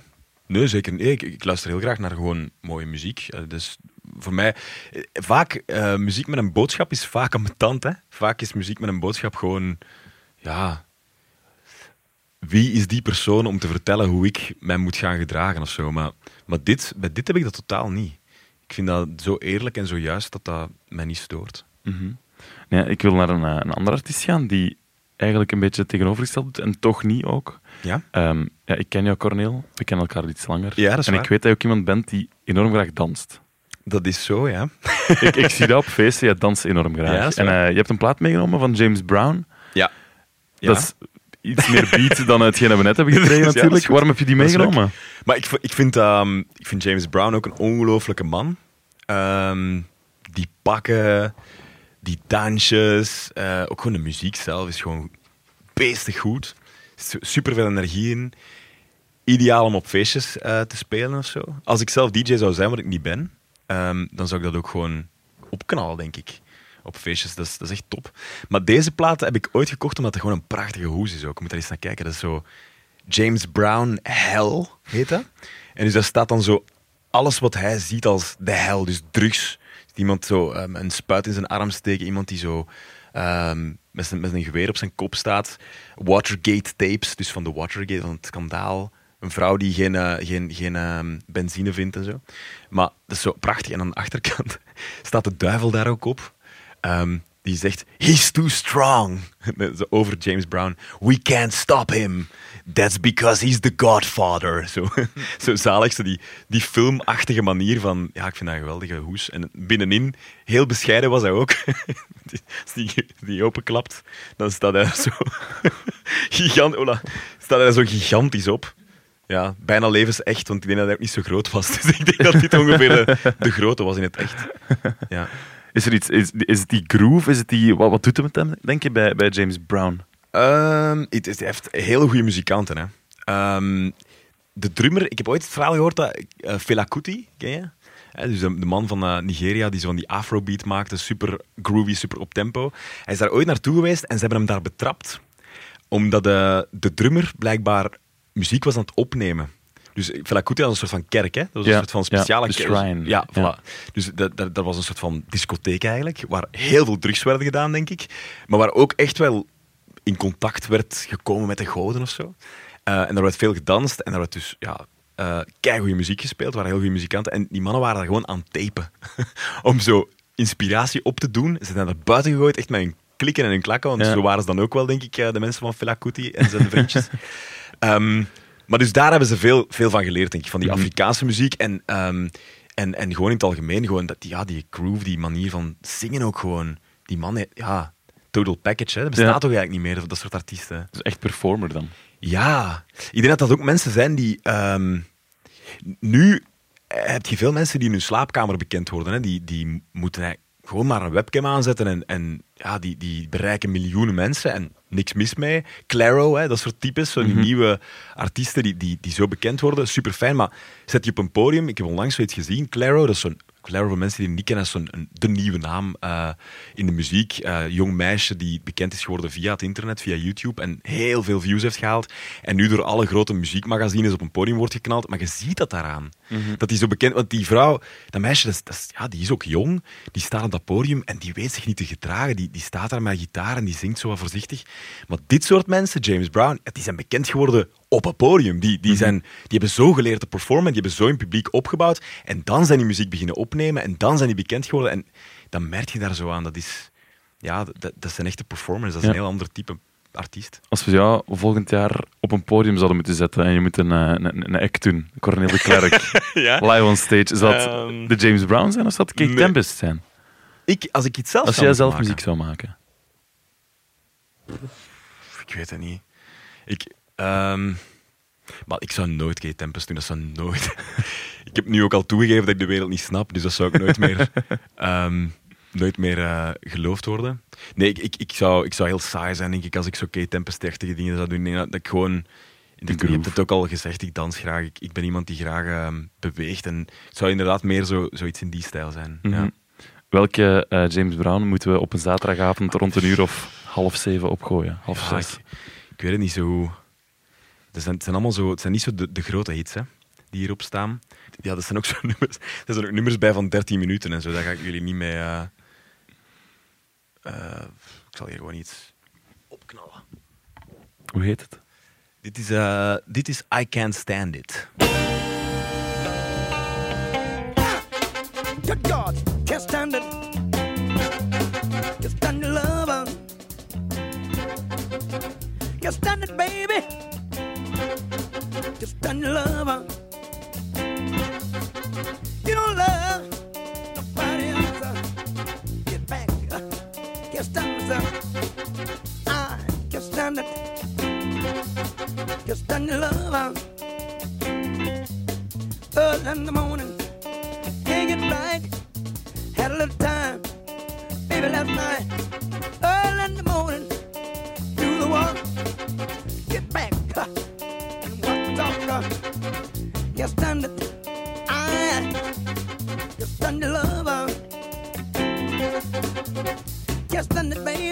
Nee, zeker niet. Ik, ik luister heel graag naar gewoon mooie muziek. Eh, dus voor mij, eh, vaak, muziek met een boodschap is vaak ambetant, hè. Vaak is muziek met een boodschap gewoon, ja... Wie is die persoon om te vertellen hoe ik mij moet gaan gedragen of zo? Maar, maar dit, bij dit heb ik dat totaal niet. Ik vind dat zo eerlijk en zo juist dat dat mij niet stoort.
Ja, ik wil naar een, eh, een andere artiest gaan die eigenlijk een beetje tegenovergesteld doet en toch niet ook.
Ja?
Ehm, ja, ik ken jou, Corneel. We kennen elkaar al iets langer.
Ja, dat is
en
waar.
ik weet dat je ook iemand bent die enorm graag danst.
Dat is zo, ja.
ik, ik zie dat op feesten, jij danst enorm graag.
Ja,
en eh, je hebt een plaat meegenomen van James Brown.
Ja.
Dat is iets meer beat dan hetgene we net hebben gekregen
Ja,
natuurlijk. Waarom heb je die meegenomen?
Maar ik, ik, vind, ehm, ik vind James Brown ook een ongelofelijke man. Ehm, die pakken, die dansjes, eh, ook gewoon de muziek zelf is gewoon beestig goed. Super veel energie in. Ideaal om op feestjes eh, te spelen of zo. Als ik zelf DJ zou zijn, wat ik niet ben, ehm, dan zou ik dat ook gewoon opknallen, denk ik. Op feestjes, dat is, dat is echt top. Maar deze platen heb ik ooit gekocht omdat het gewoon een prachtige hoes is ook. Je moet daar eens naar kijken. Dat is zo James Brown Hell, heet dat. En dus daar staat dan zo alles wat hij ziet als de hel, dus drugs. Iemand zo ehm, een spuit in zijn arm steken, iemand die zo ehm, met, zijn, met een geweer op zijn kop staat. Watergate tapes, dus van de Watergate, van het schandaal. Een vrouw die geen, eh, geen, geen ehm, benzine vindt en zo. Maar dat is zo prachtig. En aan de achterkant staat de duivel daar ook op. Ehm, die zegt, he's too strong. Over James Brown. We can't stop him. That's because he's the godfather. Zo, zo zalig, zo die, die filmachtige manier van... Ja, ik vind dat een geweldige hoes. En binnenin, heel bescheiden was hij ook. Als die, die openklapt, dan staat hij zo... Gigant, Ola, staat hij zo gigantisch op. Ja, bijna levensecht, want ik denk dat hij ook niet zo groot was. Dus ik denk dat dit ongeveer de, de grote was in het echt. Ja.
Is, er iets, is, is het die groove? Is het die, wat, wat doet het met hem, denk je, bij, bij James Brown?
Ehm, het, heeft hele goede muzikanten. Hè. Ehm, de drummer, ik heb ooit het verhaal gehoord dat eh, Fela Kuti, ken je? Dus de, de man van eh, Nigeria die zo van die afrobeat maakte, super groovy, super op tempo. Hij is daar ooit naartoe geweest en ze hebben hem daar betrapt, omdat de, de drummer blijkbaar muziek was aan het opnemen. Dus Fela Kuti had een soort van kerk, hè? Dat was een soort van speciale kerk.
shrine.
Ja, voilà. Dus dat, dat, dat was een soort van discotheek eigenlijk, waar heel veel drugs werden gedaan, denk ik. Maar waar ook echt wel in contact werd gekomen met de goden of zo. Eh, en daar werd veel gedanst en daar werd dus ja, uh, goede muziek gespeeld. Er waren heel goede muzikanten. En die mannen waren daar gewoon aan het tapen. Om zo inspiratie op te doen. Ze zijn er buiten gegooid, echt met hun klikken en hun klakken. Want zo waren ze dan ook wel, denk ik, de mensen van Fela Kuti en zijn vriendjes. um, maar dus daar hebben ze veel, veel van geleerd, denk ik. Van die mhm. Afrikaanse muziek. En, um, en, en gewoon in het algemeen, gewoon dat, ja, die groove, die manier van zingen ook gewoon. Die man, ja, total package. Hè. Dat bestaat toch eigenlijk niet meer, dat soort artiesten. Dat
is echt performer dan.
Ja. Ik denk dat dat ook mensen zijn die... Um, nu heb je veel mensen die in hun slaapkamer bekend worden. Hè. Die, die moeten gewoon maar een webcam aanzetten en, en ja, die, die bereiken miljoenen mensen en niks mis mee. Claro, hè, dat soort types, zo die mhm. nieuwe artiesten die, die, die zo bekend worden, super fijn. Maar zet je op een podium, ik heb onlangs zoiets gezien, Claro, dat is zo'n Claire, voor mensen die niet kennen, is zo'n de nieuwe naam uh, in de muziek. Uh, jong meisje die bekend is geworden via het internet, via YouTube. En heel veel views heeft gehaald. En nu door alle grote muziekmagazines op een podium wordt geknald. Maar je ziet dat daaraan. Mhm. Dat die zo bekend... Want die vrouw, dat meisje, dat is, ja, die is ook jong. Die staat op dat podium en die weet zich niet te gedragen. Die, die staat daar met gitaar en die zingt zo wat voorzichtig. Maar dit soort mensen, James Brown, die zijn bekend geworden op het podium. Die, die, mhm. zijn, die hebben zo geleerd te performen, die hebben zo een publiek opgebouwd. En dan zijn die muziek beginnen opnemen en dan zijn die bekend geworden. En dan merk je daar zo aan. Dat, is, ja, dat, dat zijn echte performers. Dat is een heel ander type artiest.
Als we jou volgend jaar op een podium zouden moeten zetten en je moet een, eh, een, een act doen, Cornel de Klerk, ja? live on stage, zou dat ehm, de James Brown zijn of zou het Kate nee. Tempest zijn?
Ik, als ik iets zelf
Als jij zelf muziek zou maken?
Ik weet het niet. Ik, Um, maar ik zou nooit Kate Tempest doen, dat zou nooit. ik heb nu ook al toegegeven dat ik de wereld niet snap, dus dat zou ik nooit meer, um, nooit meer uh, geloofd worden. Nee, ik, ik, ik, zou, ik zou heel saai zijn, denk ik, als ik zo Kate Tempest-achtige dingen zou doen. Nee, dat ik gewoon... Je hebt het ook al gezegd, ik dans graag. Ik, ik ben iemand die graag um, beweegt. En het zou inderdaad meer zo, zoiets in die stijl zijn. Mm -hmm. ja.
Welke uh, James Brown moeten we op een zaterdagavond rond een uur of half zeven opgooien? Half ja, zes?
Ik, ik, weet het niet zo zijn, het zijn allemaal zo, het zijn niet zo de, de grote hits hè, die hierop staan. Ja, dat zijn ook zo nummers. Er zijn ook nummers bij van 13 minuten en zo. Daar ga ik jullie niet mee. Uh, uh, ik zal hier gewoon iets opknallen.
Hoe heet het?
Dit is, uh, dit is I Can't Stand It. Good God, can't stand it. Can't stand the love. Can't stand it, baby. Just done love. You don't love nobody else. Get back, can't stand myself. I can't stand it. Just done love. Early in the morning, can't get right. Had a little time, maybe last night. less than the baby.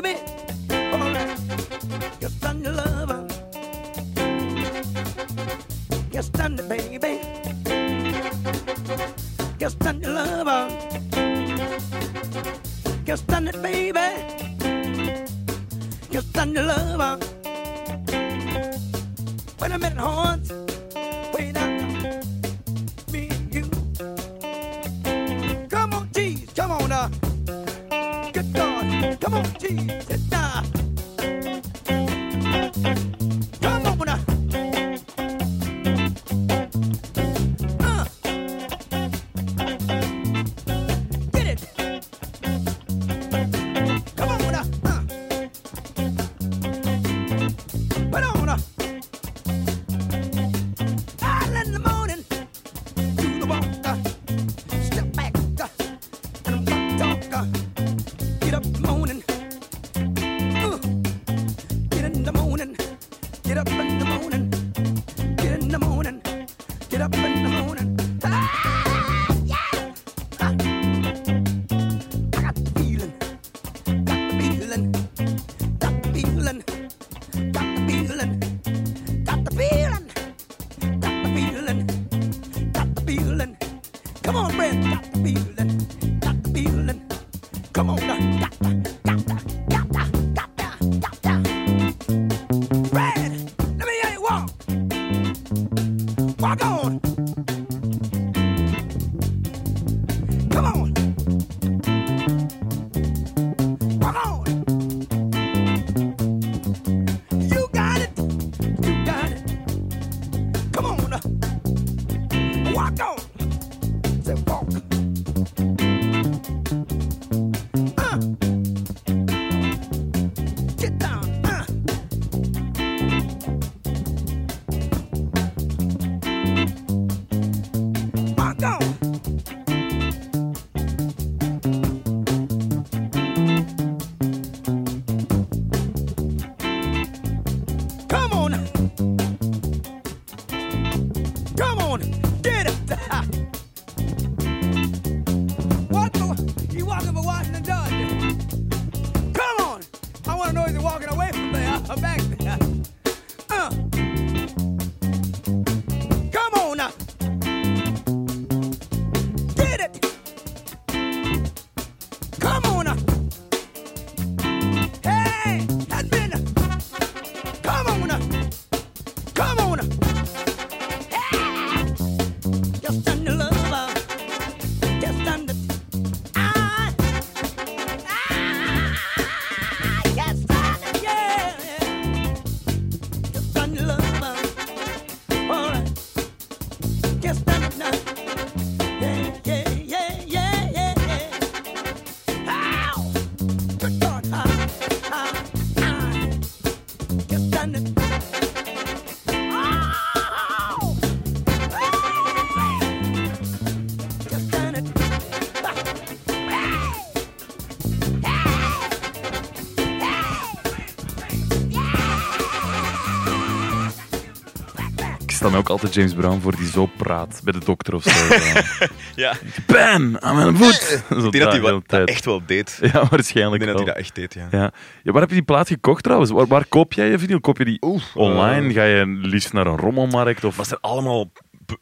Ik me ook altijd James Brown voor die zo praat bij de dokter of zo.
Ja,
Bam! Aan mijn voet!
Ik denk dat hij dat echt wel deed.
Ja,
Ik
waarschijnlijk
denk dat hij dat echt deed, ja.
Ja. ja, waar heb je die plaat gekocht trouwens? Waar, waar koop jij je vinyl? Koop je die
Oeh,
online?
eh,
Ga je liefst naar een rommelmarkt? Of...
Het zijn allemaal...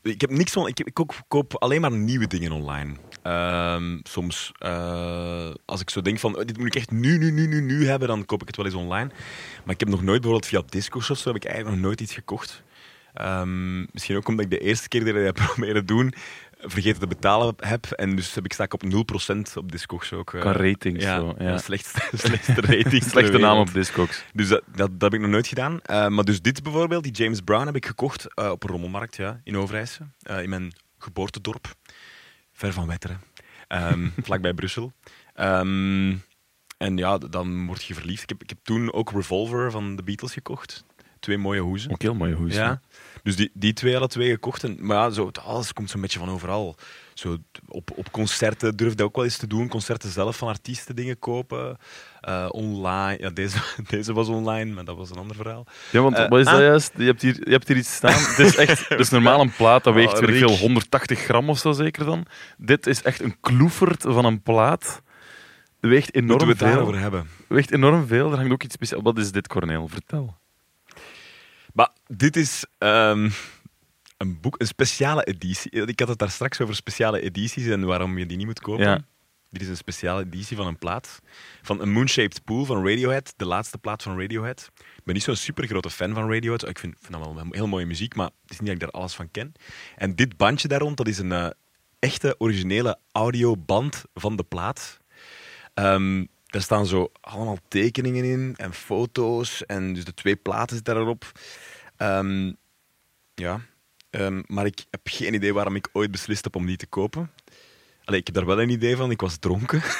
Ik heb niks van... Ik, ik koop, koop alleen maar nieuwe dingen online. Ehm, soms, eh, als ik zo denk van, oh, dit moet ik echt nu, nu, nu, nu, nu hebben, dan koop ik het wel eens online. Maar ik heb nog nooit, bijvoorbeeld via Disco's of zo, heb ik eigenlijk nog nooit iets gekocht. Ehm, misschien ook omdat ik de eerste keer dat ik dat proberen doen, vergeten te betalen heb. En dus heb ik sta ik op 0% op Discogs ook. eh.
Qua ratings,
Ja,
zo, ja.
slechtste, slechtste rating. ter
Slechte naam op Discogs.
Dus dat, dat, dat heb ik nog nooit gedaan. Eh, maar dus dit bijvoorbeeld, die James Brown, heb ik gekocht eh, op een rommelmarkt ja, in Overijse. in mijn geboortedorp. Ver van Wetteren. Ehm vlakbij Brussel. Ehm, en ja, dan word je verliefd. Ik heb, ik heb toen ook Revolver van de Beatles gekocht. Twee mooie hoezen.
Ook heel mooie hoes.
Ja. Dus die, die twee alle twee gekocht. En, maar ja, zo, alles komt zo'n beetje van overal. Zo, op, op concerten durf ik dat ook wel eens te doen. Concerten zelf van artiesten dingen kopen. Eh, online. Ja, deze, deze was online, maar dat was een ander verhaal.
Ja, want
Eh,
wat is dat
ah.
juist? Je hebt, hier, je hebt hier iets staan. Het is echt, dus normaal een plaat, dat weegt
Oh,
veel, 180 gram of zo zeker dan. Dit is echt een kloefert van een plaat. Weegt
Moeten
enorm
we het
veel.
daarover hebben?
weegt enorm veel. Er hangt ook iets speciaals. Wat is dit, Corneel? Vertel.
Maar dit is ehm, een boek, een speciale editie. Ik had het daar straks over speciale edities en waarom je die niet moet kopen.
Ja.
Dit is een speciale editie van een plaat. Van een Moonshaped Pool van Radiohead. De laatste plaat van Radiohead. Ik ben niet zo'n super grote fan van Radiohead. Ik vind, vind dat wel heel mooie muziek, maar het is niet dat ik daar alles van ken. En dit bandje daar rond, dat is een eh, echte originele audioband van de plaat. Ehm, daar staan zo allemaal tekeningen in en foto's. En dus de twee platen zitten daarop. Ehm, ja, Ehm, maar ik heb geen idee waarom ik ooit beslist heb om die te kopen. Allee, ik heb daar wel een idee van. Ik was dronken.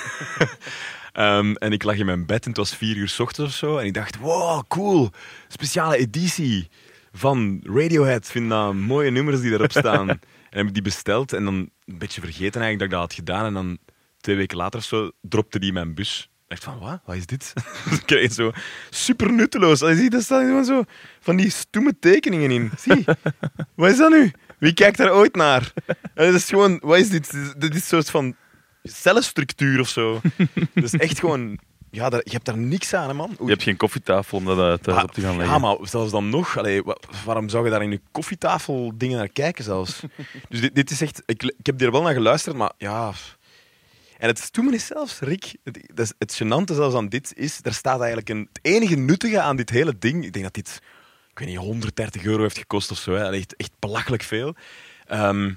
Ehm, en ik lag in mijn bed en het was vier uur 's ochtends of zo. En ik dacht, wow, cool. Speciale editie van Radiohead. Ik vind dat mooie nummers die erop staan. en heb ik die besteld en dan een beetje vergeten eigenlijk dat ik dat had gedaan. En dan twee weken later of zo dropte die in mijn bus. Dacht van, wat? Wat is dit? ik kreeg zo super nutteloos. Allee, zie, daar staan gewoon zo van die stoeme tekeningen in. Zie, wat is dat nu? Wie kijkt daar ooit naar? Dat is gewoon, wat is dit? Dit is een soort van cellenstructuur of zo. Dat is echt gewoon, ja, daar, je hebt daar niks aan, hè, man.
Je hebt geen koffietafel om dat eh, thuis
Maar-
op te gaan leggen.
Ja, maar zelfs dan nog, allee, waarom zou je daar in je koffietafel dingen naar kijken zelfs? dus dit, dit is echt, ik, ik heb er wel naar geluisterd, maar ja. En het stomme is zelfs, Rick, het, het gênante zelfs aan dit is, er staat eigenlijk een, het enige nuttige aan dit hele ding, ik denk dat dit, ik weet niet, 130 euro heeft gekost of zo, hè. Echt, echt belachelijk veel. Ehm,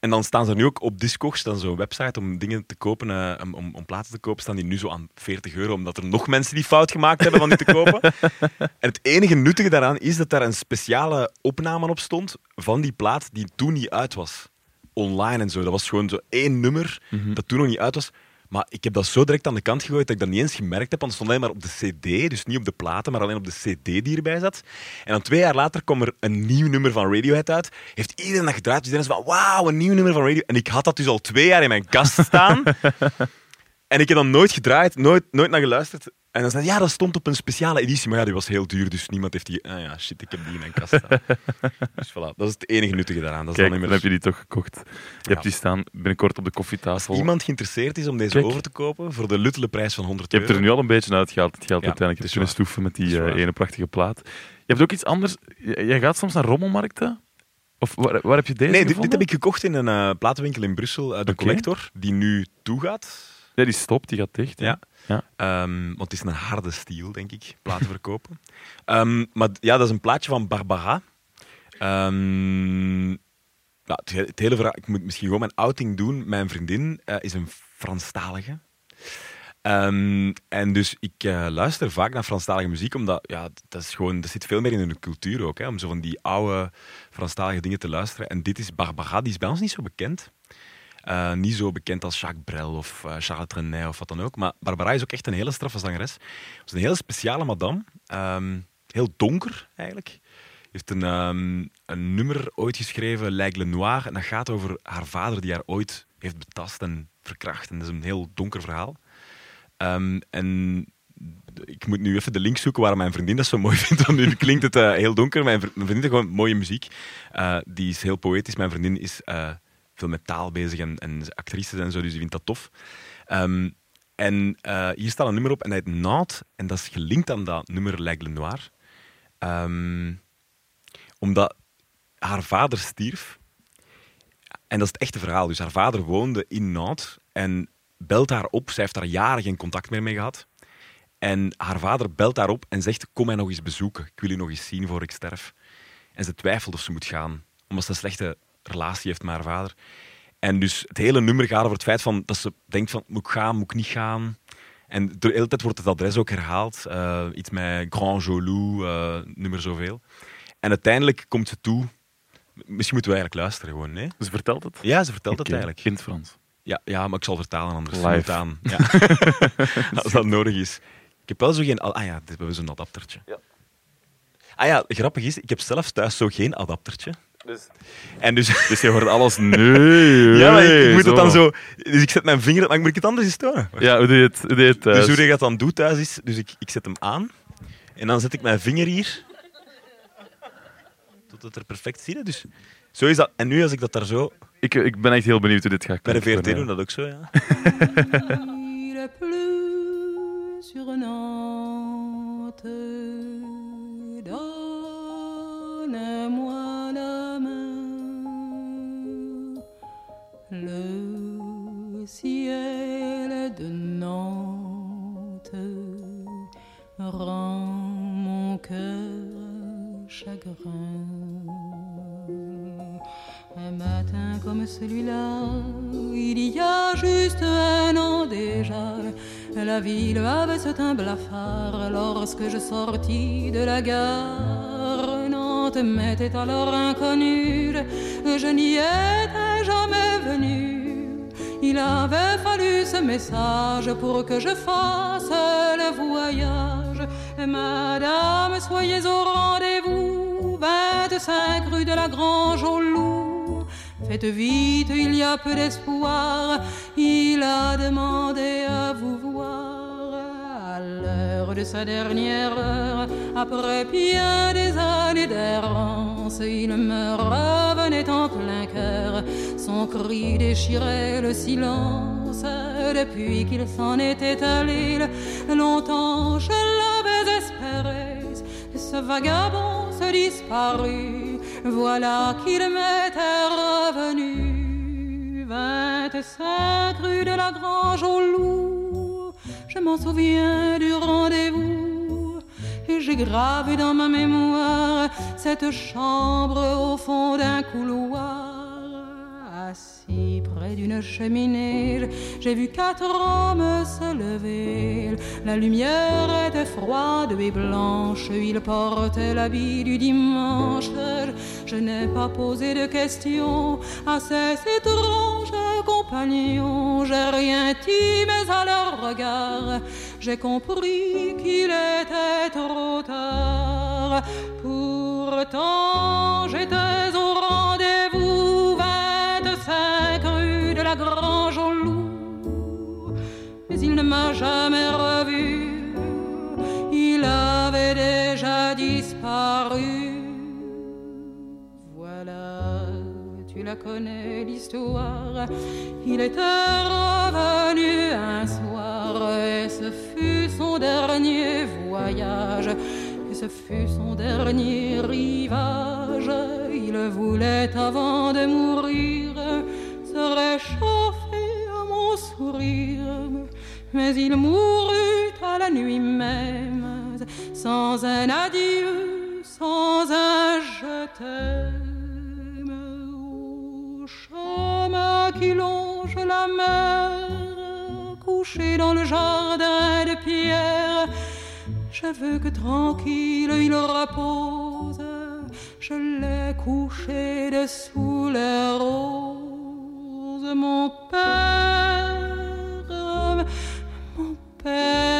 en dan staan ze nu ook op Discogs, dan zo'n website om dingen te kopen, eh, om, om, om platen te kopen, staan die nu zo aan 40 euro, omdat er nog mensen die fout gemaakt hebben van die te kopen. en het enige nuttige daaraan is dat daar een speciale opname op stond van die plaat die toen niet uit was. Online en zo. Dat was gewoon zo één nummer dat toen nog niet uit was. Maar ik heb dat zo direct aan de kant gegooid dat ik dat niet eens gemerkt heb, want het stond alleen maar op de CD, dus niet op de platen, maar alleen op de CD die erbij zat. En dan twee jaar later kwam er een nieuw nummer van Radiohead uit. Heeft iedereen dat gedraaid, dus iedereen was van, wauw, een nieuw nummer van Radiohead. En ik had dat dus al twee jaar in mijn kast staan. En ik heb dan nooit gedraaid, nooit, nooit naar geluisterd. En dan zei ja, dat stond op een speciale editie, maar ja, die was heel duur, dus niemand heeft die... Ah ja, shit, ik heb die in mijn kast staan. dus voilà, dat is het enige nuttige daaraan. Dat is
Kijk,
dan
heb je die toch gekocht. Je
Ja.
hebt die staan binnenkort op de koffietafel.
Als iemand geïnteresseerd is om deze
Kijk.
over te kopen, voor de luttele prijs van 100
Je hebt
euro...
er nu al een beetje uitgehaald. Het geld
Ja,
uiteindelijk
is
kunnen stoeven met die eh, ene prachtige plaat. Je hebt ook iets anders. Jij gaat soms naar rommelmarkten? Of waar, waar heb je deze
Nee, dit, heb ik gekocht in een eh, platenwinkel in Brussel, de. Collector, die nu toegaat.
Ja, die stopt, die gaat dicht.
Ja.
Ja.
Ehm, want het is een harde stiel, denk ik, platen verkopen. Ehm, maar ja, dat is een plaatje van Barbara. Ehm, ja, het, he- het hele verhaal, ik moet misschien gewoon mijn outing doen. Mijn vriendin eh, is een Franstalige. Ehm, en dus ik eh, luister vaak naar Franstalige muziek, omdat ja, dat, is gewoon, dat zit veel meer in hun cultuur ook, hè, om zo van die oude Franstalige dingen te luisteren. En dit is Barbara, die is bij ons niet zo bekend. Eh, niet zo bekend als Jacques Brel of eh, Charles Trenet of wat dan ook. Maar Barbara is ook echt een hele straffe zangeres. Ze is een hele speciale madame. Ehm, heel donker, eigenlijk. heeft een, ehm, een nummer ooit geschreven, L'Aigle Noir. En dat gaat over haar vader die haar ooit heeft betast en verkracht. En dat is een heel donker verhaal. Ehm, en ik moet nu even de link zoeken waar mijn vriendin dat zo mooi vindt. Want nu klinkt het eh, heel donker. Mijn, vri- mijn vriendin heeft gewoon mooie muziek. Die is heel poëtisch. Mijn vriendin is veel met taal bezig en, en is actrice en zo, dus die vindt dat tof. Ehm, en eh, hier staat een nummer op en dat heet Naad. En dat is gelinkt aan dat nummer L'Aigle Noir. Ehm, omdat haar vader stierf. En dat is het echte verhaal. Dus haar vader woonde in Nantes en belt haar op. Zij heeft daar jaren geen contact meer mee gehad. En haar vader belt haar op en zegt: Kom mij nog eens bezoeken. Ik wil je nog eens zien voor ik sterf. En ze twijfelt of ze moet gaan, omdat ze een slechte relatie heeft met haar vader. En dus het hele nummer gaat over het feit van, dat ze denkt: van, Moet ik gaan, moet ik niet gaan? En de hele tijd wordt het adres ook herhaald. eh, iets met Grand Jolou, eh, nummer zoveel. En uiteindelijk komt ze toe. Misschien moeten we eigenlijk luisteren gewoon, nee?
Ze vertelt het?
Ja, ze vertelt het
Oké,
eigenlijk.
In het Frans.
Ja, ja, maar ik zal vertalen anders.
Live.
Simultaan. Ja. Als dat nodig is. Ik heb wel zo geen... Ah ja, dit hebben we zo'n adaptertje. Ah ja, grappig is, ik heb zelf thuis zo geen adaptertje. En dus...
Dus je hoort alles... Nee,
ja, maar ik, ik moet het dan zo... Dus ik zet mijn vinger... Maar moet ik het anders eens tonen?
Ja, hoe doe je het, hoe doe je het thuis?
Dus hoe je dat dan doet thuis is... Dus ik, ik zet hem aan. En dan zet ik mijn vinger hier. Tot het er perfect ziet. hè. Dus zo is dat. En nu als ik dat daar zo...
ik, ik ben echt heel benieuwd hoe dit gaat
Bij de. VRT doen dat ook zo, ja.
celui-là, il y a juste un an déjà, la ville avait ce teint blafard lorsque je sortis de la gare. Nantes m'était alors inconnue, je n'y étais jamais venu. Il avait fallu ce message pour que je fasse le voyage. Madame, soyez au rendez-vous, 25 rue de la Grange au Loup. Faites vite, il y a peu d'espoir. Il a demandé à vous voir à l'heure de sa dernière heure. Après bien des années d'errance, il me revenait en plein cœur. Son cri déchirait le silence. Depuis qu'il s'en était allé, longtemps je l'avais espéré. Ce vagabond se disparut, voilà qu'il m'était revenu. 25 rue de la Grange au Loup, je m'en souviens du rendez-vous. Et j'ai gravé dans ma mémoire cette chambre au fond d'un couloir. Assis près d'une cheminée, j'ai vu quatre hommes se lever. La lumière était froide et blanche, ils portaient l'habit du dimanche. Je n'ai pas posé de questions à ces étranges compagnons. J'ai rien dit, mais à leur regard, j'ai compris qu'il était trop tard. Pourtant, j'étais au rendez-vous 25 rue de la Grange au Loup. Mais il ne m'a jamais revu. Il avait déjà disparu. La connais l'histoire. Il était revenu un soir et ce fut son dernier voyage. Et ce fut son dernier rivage. Il voulait avant de mourir se réchauffer à mon sourire. Mais il mourut à la nuit même, sans un adieu, sans un je. Qui longe la mer, couché dans le jardin de pierre, je veux que tranquille il repose. Je l'ai couché dessous les roses, mon père, mon père.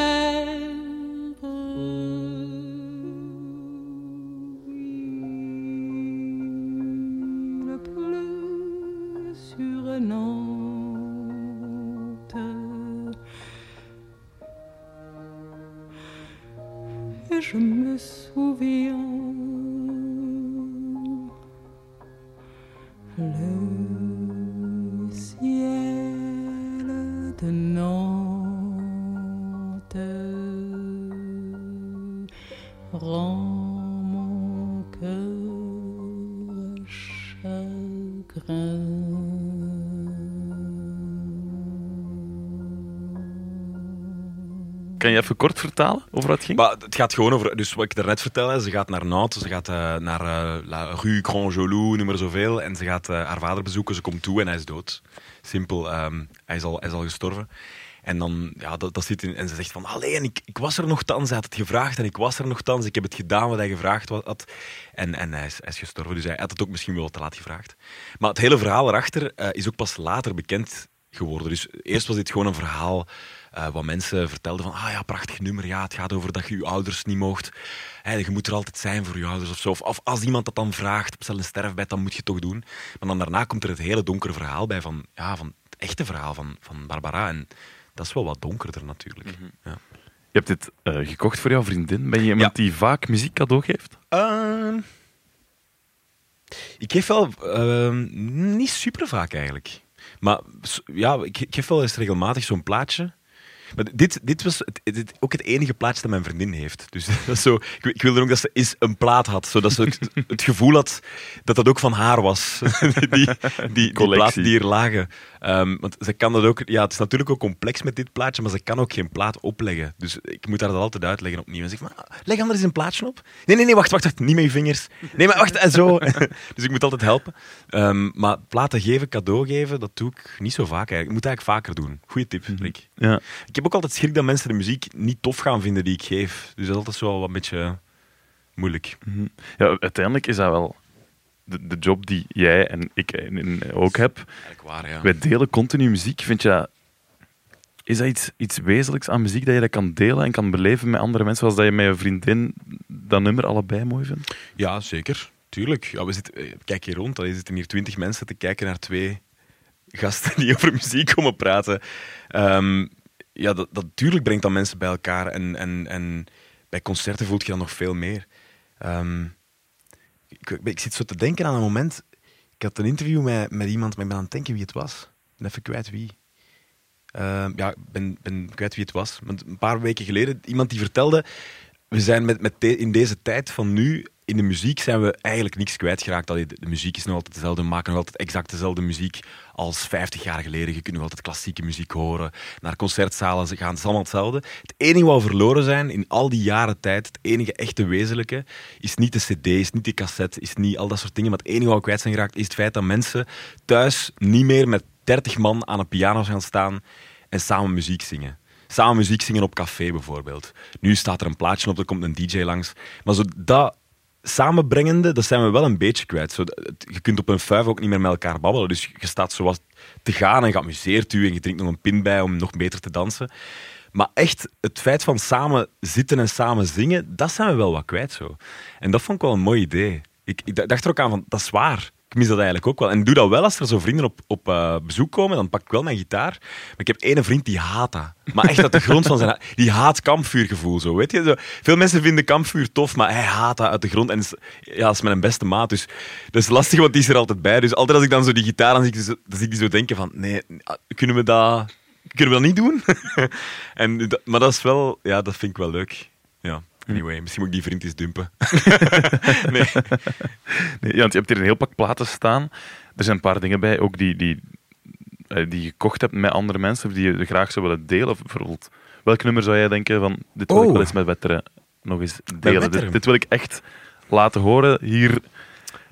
Je me souviens le ciel de Nantes rend mon cœur chagrin.
Kan je even kort vertalen over wat het ging?
Maar het gaat gewoon over, dus wat ik daarnet vertelde, ze gaat naar Nantes, ze gaat eh, naar eh, La Rue Grand Jolou, noem maar zoveel, en ze gaat eh, haar vader bezoeken, ze komt toe en hij is dood. Simpel, ehm, hij, is al, hij is al gestorven. En dan, ja, dat, dat zit in, en ze zegt van, alleen, ik, ik was er nogthans, hij had het gevraagd en ik was er nogthans, ik heb het gedaan wat hij gevraagd had. En, en hij, is, hij is gestorven, dus hij had het ook misschien wel te laat gevraagd. Maar het hele verhaal erachter is ook pas later bekend geworden. Dus eerst was dit gewoon een verhaal eh, wat mensen vertelden van, ah ja, prachtig nummer, ja, het gaat over dat je je ouders niet moogt. Hè, je moet er altijd zijn voor je ouders of zo. Of, of als iemand dat dan vraagt op zijn sterfbed, dan moet je het toch doen. Maar dan daarna komt er het hele donkere verhaal bij van, ja, van het echte verhaal van, van Barbara. En dat is wel wat donkerder natuurlijk. ja.
Je hebt dit eh, gekocht voor jouw vriendin. Ben je iemand
Ja.
die vaak muziek cadeau geeft?
Ehm, ik geef wel ehm, niet super vaak eigenlijk. Maar ja, ik, ik geef wel eens regelmatig zo'n plaatje. Maar dit, dit was het, dit, ook het enige plaatje dat mijn vriendin heeft. Dus dat zo, ik, ik wilde ook dat ze eens een plaat had. Zodat ze het gevoel had dat dat ook van haar was. die, die, die platen die hier lagen. Ehm, want ze kan dat ook... Ja, het is natuurlijk ook complex met dit plaatje, maar ze kan ook geen plaat opleggen. Dus ik moet haar dat altijd uitleggen opnieuw. En zeg maar, "Ah, leg anders een plaatje op. Nee, nee, nee, wacht, wacht, wacht. Niet met je vingers. Nee, maar wacht, en zo. dus ik moet altijd helpen. Ehm, maar platen geven, cadeau geven, dat doe ik niet zo vaak eigenlijk. Ik moet eigenlijk vaker doen. Goeie tip, Rick.
Ja.
Ik heb ook altijd schrik dat mensen de muziek niet tof gaan vinden die ik geef. Dus dat is altijd zo wel een beetje moeilijk.
Mhm. ja, uiteindelijk is dat wel de, de job die jij en ik en- en ook heb.
Waar, ja.
Wij delen continu muziek. Vind je dat- is dat iets, iets wezenlijks aan muziek dat je dat kan delen en kan beleven met andere mensen, zoals dat je met je vriendin dat nummer allebei mooi vindt?
Ja, zeker. Tuurlijk. Ja, we zitten, eh, kijk hier rond. Er zitten hier twintig mensen te kijken naar twee gasten die over muziek komen praten. Ehm, ja, dat, dat natuurlijk brengt dan mensen bij elkaar. En, en, en bij concerten voelt je dan nog veel meer. Ehm, ik, ik zit zo te denken aan een moment. Ik had een interview met, met iemand, maar ik ben aan het denken wie het was. Ben even kwijt wie. Ehm, ja, ik ben, ben kwijt wie het was. Want een paar weken geleden, iemand die vertelde... We zijn met, met in deze tijd van nu, in de muziek, zijn we eigenlijk niks kwijtgeraakt. De, de muziek is nog altijd dezelfde. We maken nog altijd exact dezelfde muziek als 50 jaar geleden. Je kunt nog altijd klassieke muziek horen. Naar concertzalen ze gaan, het is allemaal hetzelfde. Het enige wat we verloren zijn in al die jaren tijd, het enige echte wezenlijke, is niet de cd, is niet de cassette, is niet al dat soort dingen. Maar het enige wat we kwijt zijn geraakt, is het feit dat mensen thuis niet meer met 30 man aan een piano gaan staan en samen muziek zingen. Samen muziek zingen op café bijvoorbeeld. Nu staat er een plaatje op, er komt een DJ langs. Maar zo dat samenbrengende, dat zijn we wel een beetje kwijt. Zo, je kunt op een fuif ook niet meer met elkaar babbelen. Dus je staat zoals te gaan en geamuseerd u en je drinkt nog een pin bij om nog beter te dansen. Maar echt, het feit van samen zitten en samen zingen, dat zijn we wel wat kwijt zo. En dat vond ik wel een mooi idee. Ik dacht er ook aan van, dat is waar. Ik mis dat eigenlijk ook wel. En doe dat wel als er zo vrienden op, op eh, bezoek komen, dan pak ik wel mijn gitaar. Maar ik heb ene vriend die haat dat. Maar echt uit de grond van zijn. Die haat kampvuurgevoel, zo, weet je. Zo, veel mensen vinden kampvuur tof, maar hij haat dat uit de grond. En ja, dat is mijn beste maat, dus dat is lastig, want die is er altijd bij. Dus altijd als ik dan zo die gitaar aan zie, dan zie ik die zo denken van, nee, kunnen we dat, kunnen we dat niet doen? en, maar dat is wel, ja, dat vind ik wel leuk. Ja, anyway, misschien moet ik die vriend eens dumpen. nee.
Nee, ja, want je hebt hier een heel pak platen staan. Er zijn een paar dingen bij, ook die, die, eh, die je gekocht hebt met andere mensen, of die je graag zou willen delen. Of bijvoorbeeld, welk nummer zou jij denken van, dit wil ik
Oh.
wel eens met Wetteren nog eens delen. Dit, dit wil ik echt laten horen hier.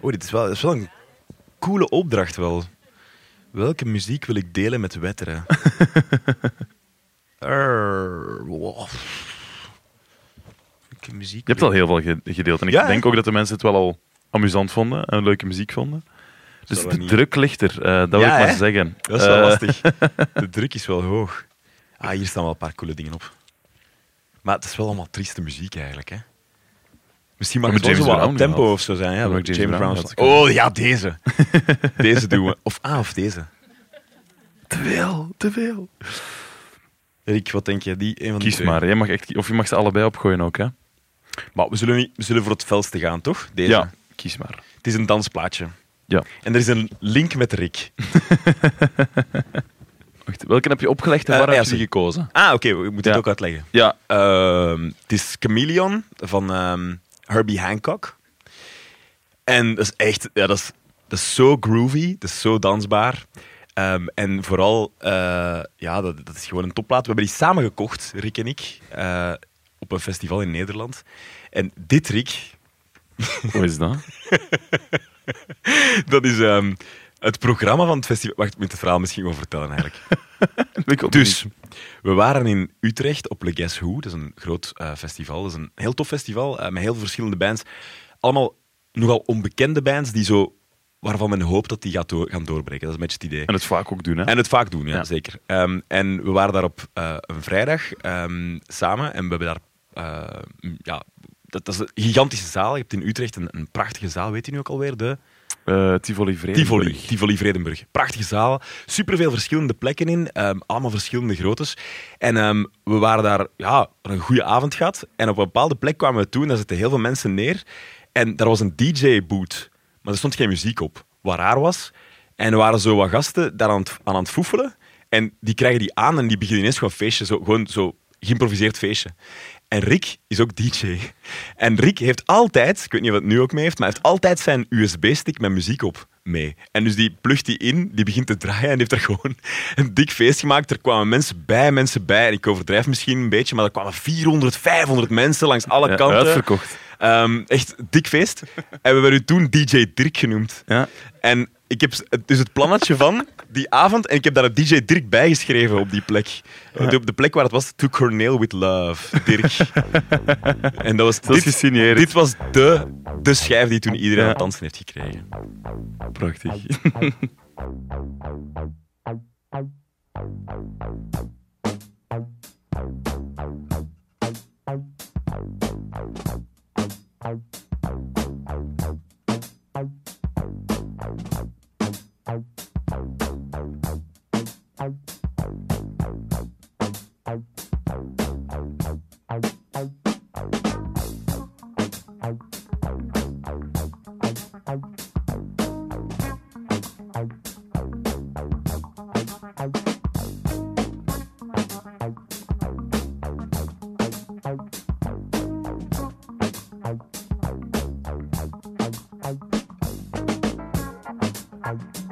Oh, dit is wel, dit is wel een coole opdracht wel. Welke muziek wil ik delen met Wetteren? Er, wow. Muziek?
Je hebt al heel veel ge- gedeeld. En ik
Ja,
denk ook dat de mensen het wel al amusant vonden en leuke muziek vonden. Dus de
niet-
druk ligt er, eh, dat wil
Ja,
ik maar
hè?
zeggen.
Dat is wel
Eh,
lastig. De druk is wel hoog. Ah, hier staan wel een paar coole dingen op. Maar het is wel allemaal trieste muziek eigenlijk, hè? Misschien mag het wel wat op tempo of zo zijn. Ja, James,
James
Brown. Oh ja, deze. deze doen we. Of ah, of deze.
Te veel, te veel.
Rick, wat denk je? Die, een van
Kies maar. Jij mag echt, of je mag ze allebei opgooien ook, hè?
Maar we zullen, niet, we zullen voor het felste gaan, toch? Deze.
Ja, kies maar.
Het is een dansplaatje.
Ja.
En er is een link met Rick.
Wacht, welke heb je opgelegd en
Eh,
waar heb je
zie-
gekozen?
Ah, oké, we moeten
Ja.
het ook uitleggen.
Ja,
Ehm, het is Chameleon van ehm, Herbie Hancock. En dat is echt, ja, dat is, dat is zo groovy, dat is zo dansbaar. Ehm, en vooral, eh, ja, dat, dat is gewoon een topplaat. We hebben die samen gekocht, Rick en ik, eh, op een festival in Nederland. En dit, Rick,
hoe is dat?
dat is ehm, het programma van het festival. Wacht, ik moet het verhaal misschien gewoon vertellen eigenlijk. Dus, we waren in Utrecht op Le Guess Who. Dat is een groot eh, festival. Dat is een heel tof festival eh, met heel verschillende bands. Allemaal nogal onbekende bands die zo, waarvan men hoopt dat die gaat door- gaan doorbreken. Dat is een beetje het idee.
En het vaak ook doen, hè?
En het vaak doen, ja,
Ja.
zeker. Ehm, en we waren daar op eh, een vrijdag ehm, samen en we hebben daar... eh, ja, dat, dat is een gigantische zaal. Je hebt in Utrecht een, een prachtige zaal, weet je nu ook alweer? De
Eh, Tivoli Vredenburg.
Tivoli, Tivoli Vredenburg. Prachtige zaal. Superveel verschillende plekken in. ehm, allemaal verschillende groottes. En ehm, we waren daar ja, een goede avond gehad. En op een bepaalde plek kwamen we toe en daar zitten heel veel mensen neer. En daar was een DJ-boot. Maar er stond geen muziek op. Wat raar was. En er waren zo wat gasten daar aan het, aan het foefelen. En die krijgen die aan en die beginnen ineens gewoon feestje. Zo, gewoon zo geïmproviseerd feestje. En Rick is ook DJ. En Rick heeft altijd, ik weet niet of het nu ook mee heeft, maar hij heeft altijd zijn USB-stick met muziek op mee. En dus die plugt die in, die begint te draaien en heeft er gewoon een dik feest gemaakt. Er kwamen mensen bij, mensen bij. En ik overdrijf misschien een beetje, maar er kwamen 400, 500 mensen langs alle
Ja,
kanten.
uitverkocht.
Ehm, echt dik feest. En we u toen DJ Dirk genoemd.
Ja.
En ik heb dus het plannetje van die avond en ik heb daar DJ Dirk bij geschreven op die plek. Op de plek waar het was, To Cornel with Love, Dirk. en dat was,
dat
dit. Dit was de, de schijf die toen iedereen
ja.
dansen heeft gekregen.
Prachtig. out.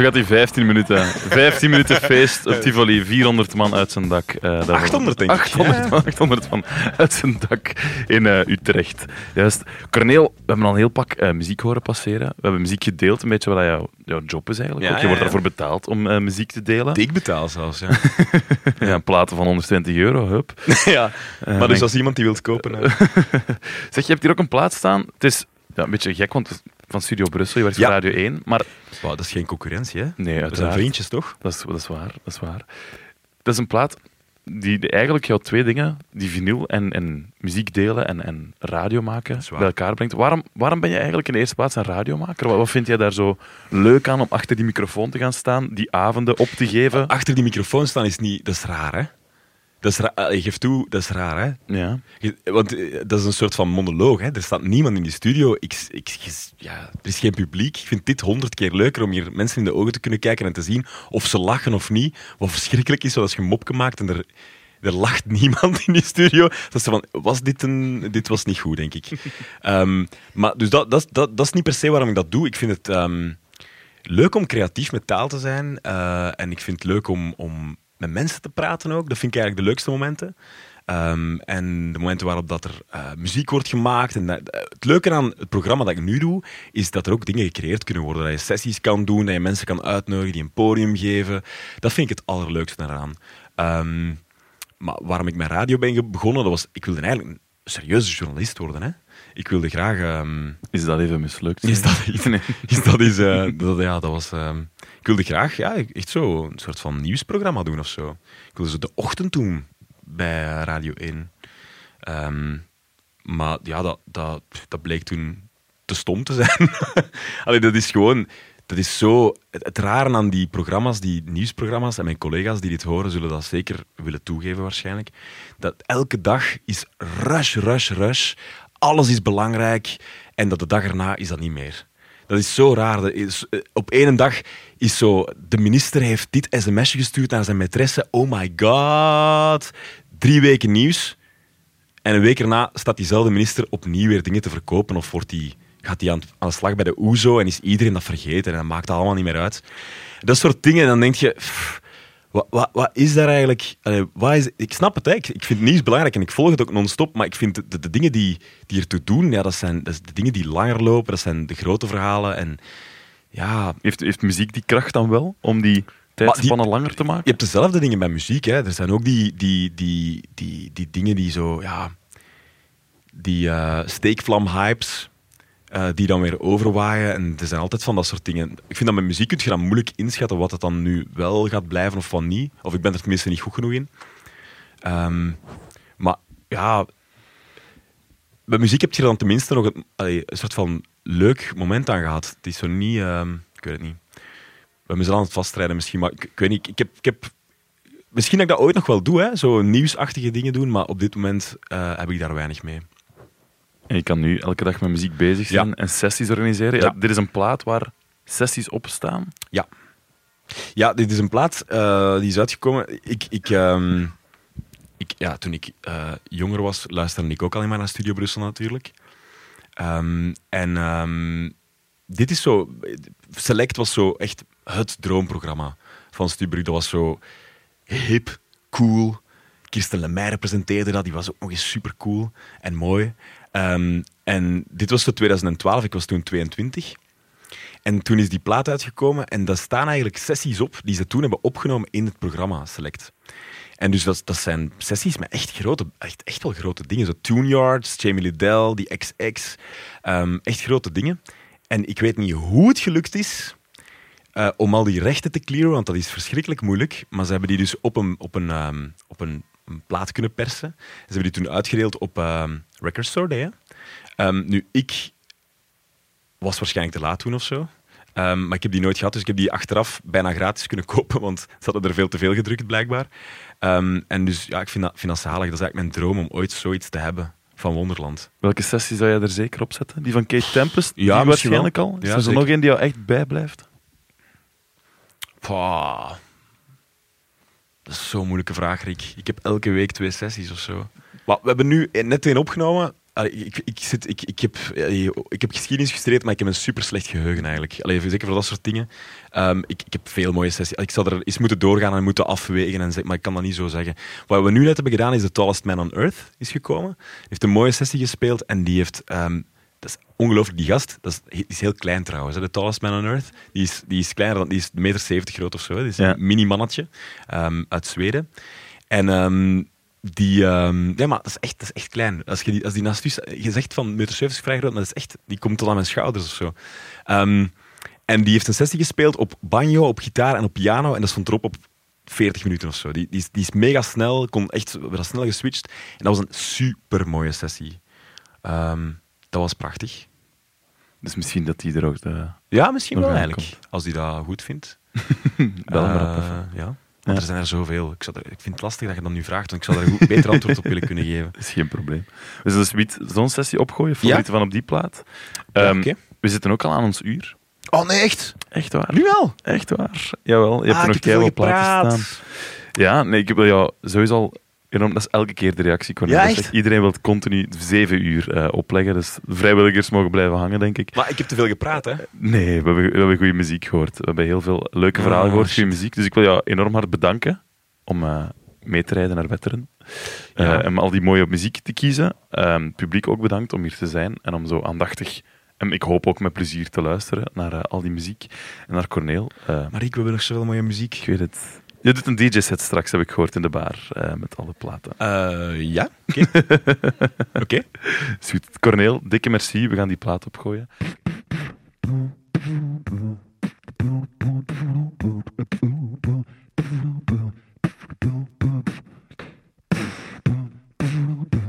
Zo gaat hij 15 minuten. 15 minuten feest op Tivoli. 400 man uit zijn dak. eh, daarvan.
800 denk ik.
800 man, 800 man uit zijn dak in eh, Utrecht. Juist. Corneel, we hebben al een heel pak eh, muziek horen passeren. We hebben muziek gedeeld, een beetje wat jouw, jouw job is eigenlijk.
Ja,
ook. Je wordt daarvoor betaald om eh, muziek te delen.
Ik betaal zelfs, ja.
Ja, platen van 120 euro, hup.
ja.
Eh,
Maar dus als iemand die wilt kopen... eh,
Zeg, je hebt hier ook een plaat staan. Het is ja, een beetje gek, want van Studio Brussel, je werkt
Ja.
voor Radio 1. Maar
wauw, dat is geen concurrentie, hè?
nee,
We zijn vriendjes, toch?
Dat is, dat is waar, dat is waar. Dat is een plaat die die eigenlijk jouw twee dingen, die vinyl en, en muziek delen en, en radio maken, bij elkaar brengt. Waarom, waarom ben je eigenlijk in de eerste plaats een radiomaker? Wat, wat vind jij daar zo leuk aan om achter die microfoon te gaan staan, die avonden op te geven?
Achter die microfoon staan is niet... Dat is raar, hè? Dat is ra- eh, je geeft toe, dat is raar, hè?
Ja.
Want eh, dat is een soort van monoloog. Hè? Er staat niemand in die studio. Ik, ik, ja, er is geen publiek. Ik vind dit honderd keer leuker om hier mensen in de ogen te kunnen kijken en te zien of ze lachen of niet. Wat verschrikkelijk is, als je een mopje maakt en er, er lacht niemand in die studio. Dat ze van, was dit een... Dit was niet goed, denk ik. Ehm, maar dus dat, dat, dat, dat is niet per se waarom ik dat doe. Ik vind het ehm, leuk om creatief met taal te zijn. eh, en ik vind het leuk om, om met mensen te praten ook. Dat vind ik eigenlijk de leukste momenten. Ehm, en de momenten waarop dat er eh, muziek wordt gemaakt. En dat- het leuke aan het programma dat ik nu doe, is dat er ook dingen gecreëerd kunnen worden. Dat je sessies kan doen, dat je mensen kan uitnodigen die een podium geven. Dat vind ik het allerleukste daaraan. Ehm, maar waarom ik met radio ben begonnen, dat was, ik wilde eigenlijk een serieuze journalist worden. Hè? Ik wilde graag... ehm,
Is dat even mislukt?
is dat iets? Is dat is, eh, dat, ja, dat was... ik wilde graag ja, echt zo een soort van nieuwsprogramma doen of zo. Ik wilde zo de ochtend doen bij Radio 1. Ehm, maar ja, dat, dat, dat bleek toen te stom te zijn. Allee, dat is gewoon... Dat is zo... Het, rare aan die programma's, die nieuwsprogramma's, en mijn collega's die dit horen, zullen dat zeker willen toegeven waarschijnlijk, dat elke dag is rush, rush, rush. Alles is belangrijk. En dat de dag erna is dat niet meer. Dat is zo raar. Eh, op één dag is zo... De minister heeft dit sms'je gestuurd naar zijn maîtresse. Oh my god. Drie weken nieuws. En een week erna staat diezelfde minister opnieuw weer dingen te verkopen. Of wordt die, gaat hij aan, aan de slag bij de OESO en is iedereen dat vergeten. En dat maakt allemaal niet meer uit. Dat soort dingen. En dan denk je... wat, wat, wat is daar eigenlijk... Allee, wat is, ik snap het, hè. Ik, vind nieuws belangrijk en ik volg het ook non-stop. Maar ik vind de, dingen die, die ertoe doen, ja, dat zijn dat de dingen die langer lopen. Dat zijn de grote verhalen. En ja,
Heeft, heeft muziek die kracht dan wel om die tijdspannen langer te maken?
je hebt dezelfde dingen bij muziek. Hè. Er zijn ook die, die, die, die, die dingen die zo, ja, die eh steekvlam-hypes, eh, die dan weer overwaaien. En er zijn altijd van dat soort dingen. Ik vind dat met muziek kun je dan moeilijk inschatten wat het dan nu wel gaat blijven of wat niet. Of ik ben er tenminste niet goed genoeg in. Ehm, maar ja, bij muziek heb je dan tenminste nog allee, een soort van leuk moment aan gehad. Het is zo niet, ehm, ik weet het niet. We hebben ze aan het vastrijden misschien, maar ik, ik weet niet. Ik heb, ik heb, misschien dat ik dat ooit nog wel doe, hè? zo nieuwsachtige dingen doen, maar op dit moment eh, heb ik daar weinig mee.
En je kan nu elke dag met muziek bezig zijn
Ja.
en sessies organiseren. Ja,
Ja.
dit is een plaat waar sessies op staan.
Ja. Ja, dit is een plaat eh, die is uitgekomen. Ik, ik, ehm, ik, ja, toen ik eh, jonger was, luisterde ik ook alleen maar naar Studio Brussel natuurlijk. Ehm, en ehm, dit is zo... Select was zo echt het droomprogramma van Brussel. Dat was zo hip, cool. Kirsten Lemaire presenteerde dat. Die was ook nog eens super cool en mooi. Ehm, en dit was zo 2012. Ik was toen 22. En toen is die plaat uitgekomen en daar staan eigenlijk sessies op die ze toen hebben opgenomen in het programma Select. En dus dat, zijn sessies met echt grote, echt, echt wel grote dingen. Zo Tune Yards, Jamie Liddell, die XX. ehm, echt grote dingen. En ik weet niet hoe het gelukt is eh, om al die rechten te clearen, want dat is verschrikkelijk moeilijk. Maar ze hebben die dus op een, op een, ehm, op een, plaat kunnen persen. Ze hebben die toen uitgedeeld op ehm Record Store Day. nu, ik was waarschijnlijk te laat toen of zo. Maar ik heb die nooit gehad, dus ik heb die achteraf bijna gratis kunnen kopen, want ze hadden er veel te veel gedrukt, blijkbaar. Ehm, en dus ja, ik vind dat, vind dat zalig. Dat is eigenlijk mijn droom om ooit zoiets te hebben van Wonderland.
Welke sessie zou jij er zeker op zetten? Die van Kate Tempest?
Ja,
die waarschijnlijk
wel.
al. Is
Ja,
er zo nog één die jou echt bijblijft?
Pah. Dat is zo'n moeilijke vraag, Rick. Ik heb elke week twee sessies of zo. Maar we hebben nu net één opgenomen ik, ik, zit, ik, ik, heb, ik heb geschiedenis gestudeerd, maar ik heb een super slecht geheugen eigenlijk. Allee, zeker voor dat soort dingen. Ehm, ik, ik heb veel mooie sessies. Ik zou er eens moeten doorgaan en moeten afwegen, en zeg, maar ik kan dat niet zo zeggen. Wat we nu net hebben gedaan is The Tallest Man on Earth is gekomen. Hij heeft een mooie sessie gespeeld en die heeft... ehm, dat is ongelooflijk, die gast. Dat is, die is heel klein trouwens, hè, de tallest man on earth. Die is, die is kleiner dan, die is 1,70 meter groot of zo. hè. Die is
Ja.
een mini-mannetje ehm, uit Zweden. En die, ehm, ja, maar dat is echt, dat is echt klein. Als, je die, als die naast je zegt van 1,70 meter vrij groot, maar dat is echt, die komt tot aan mijn schouders of zo. Ehm, en die heeft een sessie gespeeld op banjo, op gitaar en op piano. En dat stond erop op 40 minuten of zo. Die, die, is, die is mega snel, kon echt, we hebben snel geswitcht. En dat was een super mooie sessie. Ehm, dat was prachtig.
Dus misschien dat die er ook... De...
Ja, misschien wel eigenlijk. Als die dat goed vindt.
Bel maar op.
Eh, ja. Want er zijn er zoveel. Ik, zou er- ik vind het lastig dat je dat nu vraagt, want ik zou daar een goed, beter antwoord op willen kunnen geven.
Dat is geen probleem. We zullen zoiets- zo'n sessie opgooien, favorieten van op die plaat. Ehm. We zitten ook al aan ons uur.
Oh nee, echt?
Echt waar.
Nu wel?
Echt waar. Jawel, je hebt
Ah,
er nog keihard platen
gepraat.
staan. Ja, nee, ik heb jou sowieso al enorm... Dat is elke keer de reactie, Cornel.
Ja, echt?
echt- Iedereen wil zeven zeven uur eh, opleggen, dus vrijwilligers mogen blijven hangen, denk ik.
Maar ik heb te veel gepraat, hè?
Nee, we hebben, we hebben goede muziek gehoord. We hebben heel veel leuke verhalen
Ah,
gehoord,
shit.
goede muziek. Dus ik wil jou enorm hard bedanken om eh, mee te rijden naar Wetteren. Eh,
Ja.
en om al die mooie muziek te kiezen. Ehm, het publiek ook bedankt om hier te zijn en om zo aandachtig en ik hoop ook met plezier te luisteren naar eh, al die muziek. En naar Corneel. Eh,
Maar ik, we hebben nog zoveel mooie muziek.
ik weet het. Je doet een DJ-set straks, heb ik gehoord, in de bar eh, met alle platen.
Eh, ja, oké. Oké.
Is goed. Corneel, dikke merci. We gaan die plaat opgooien.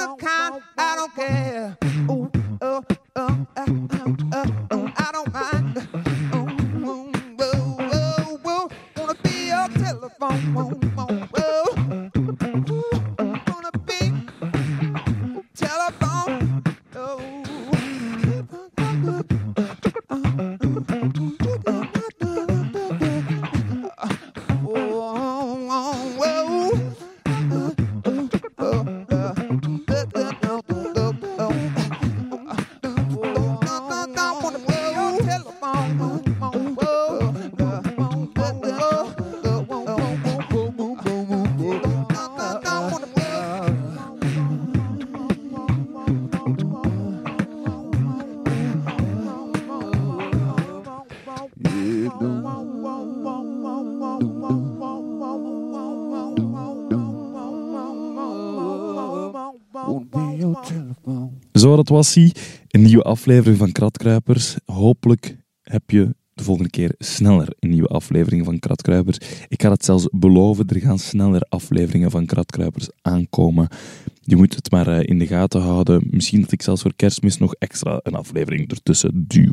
the kind I don't care. Ooh.
Een nieuwe aflevering van Kratkruipers. Hopelijk heb je de volgende keer sneller een nieuwe aflevering van Kratkruipers. Ik ga het zelfs beloven, er gaan sneller afleveringen van Kratkruipers aankomen. Je moet het maar eh, in de gaten houden. Misschien dat ik zelfs voor kerstmis nog extra een aflevering ertussen duw.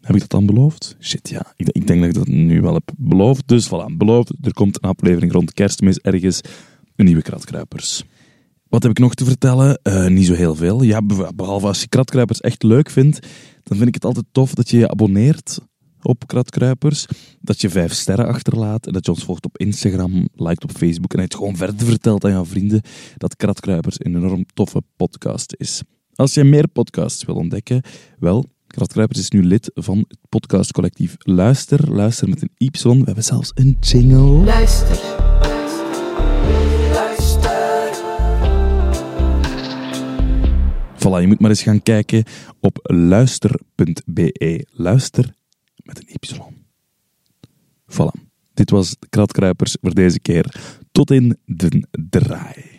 Heb ik dat dan beloofd? Shit, ja. Ik, ik denk dat ik dat nu wel heb beloofd. Dus voilà, beloofd. Er komt een aflevering rond kerstmis ergens. Een nieuwe Kratkruipers. Wat heb ik nog te vertellen? Eh, niet zo heel veel. Ja, behalve als je Kratkruipers echt leuk vindt, dan vind ik het altijd tof dat je je abonneert op Kratkruipers. Dat je vijf sterren achterlaat en dat je ons volgt op Instagram, liked op Facebook en het gewoon verder vertelt aan jouw vrienden dat Kratkruipers een enorm toffe podcast is. Als je meer podcasts wil ontdekken, wel, Kratkruipers is nu lid van het podcastcollectief Luister. Luister met een Y. We hebben zelfs een jingle.
Luister.
Voilà, je moet maar eens gaan kijken op luister.be. Luister met een Y. Voilà. Dit was Kratkruipers voor deze keer. Tot in de draai.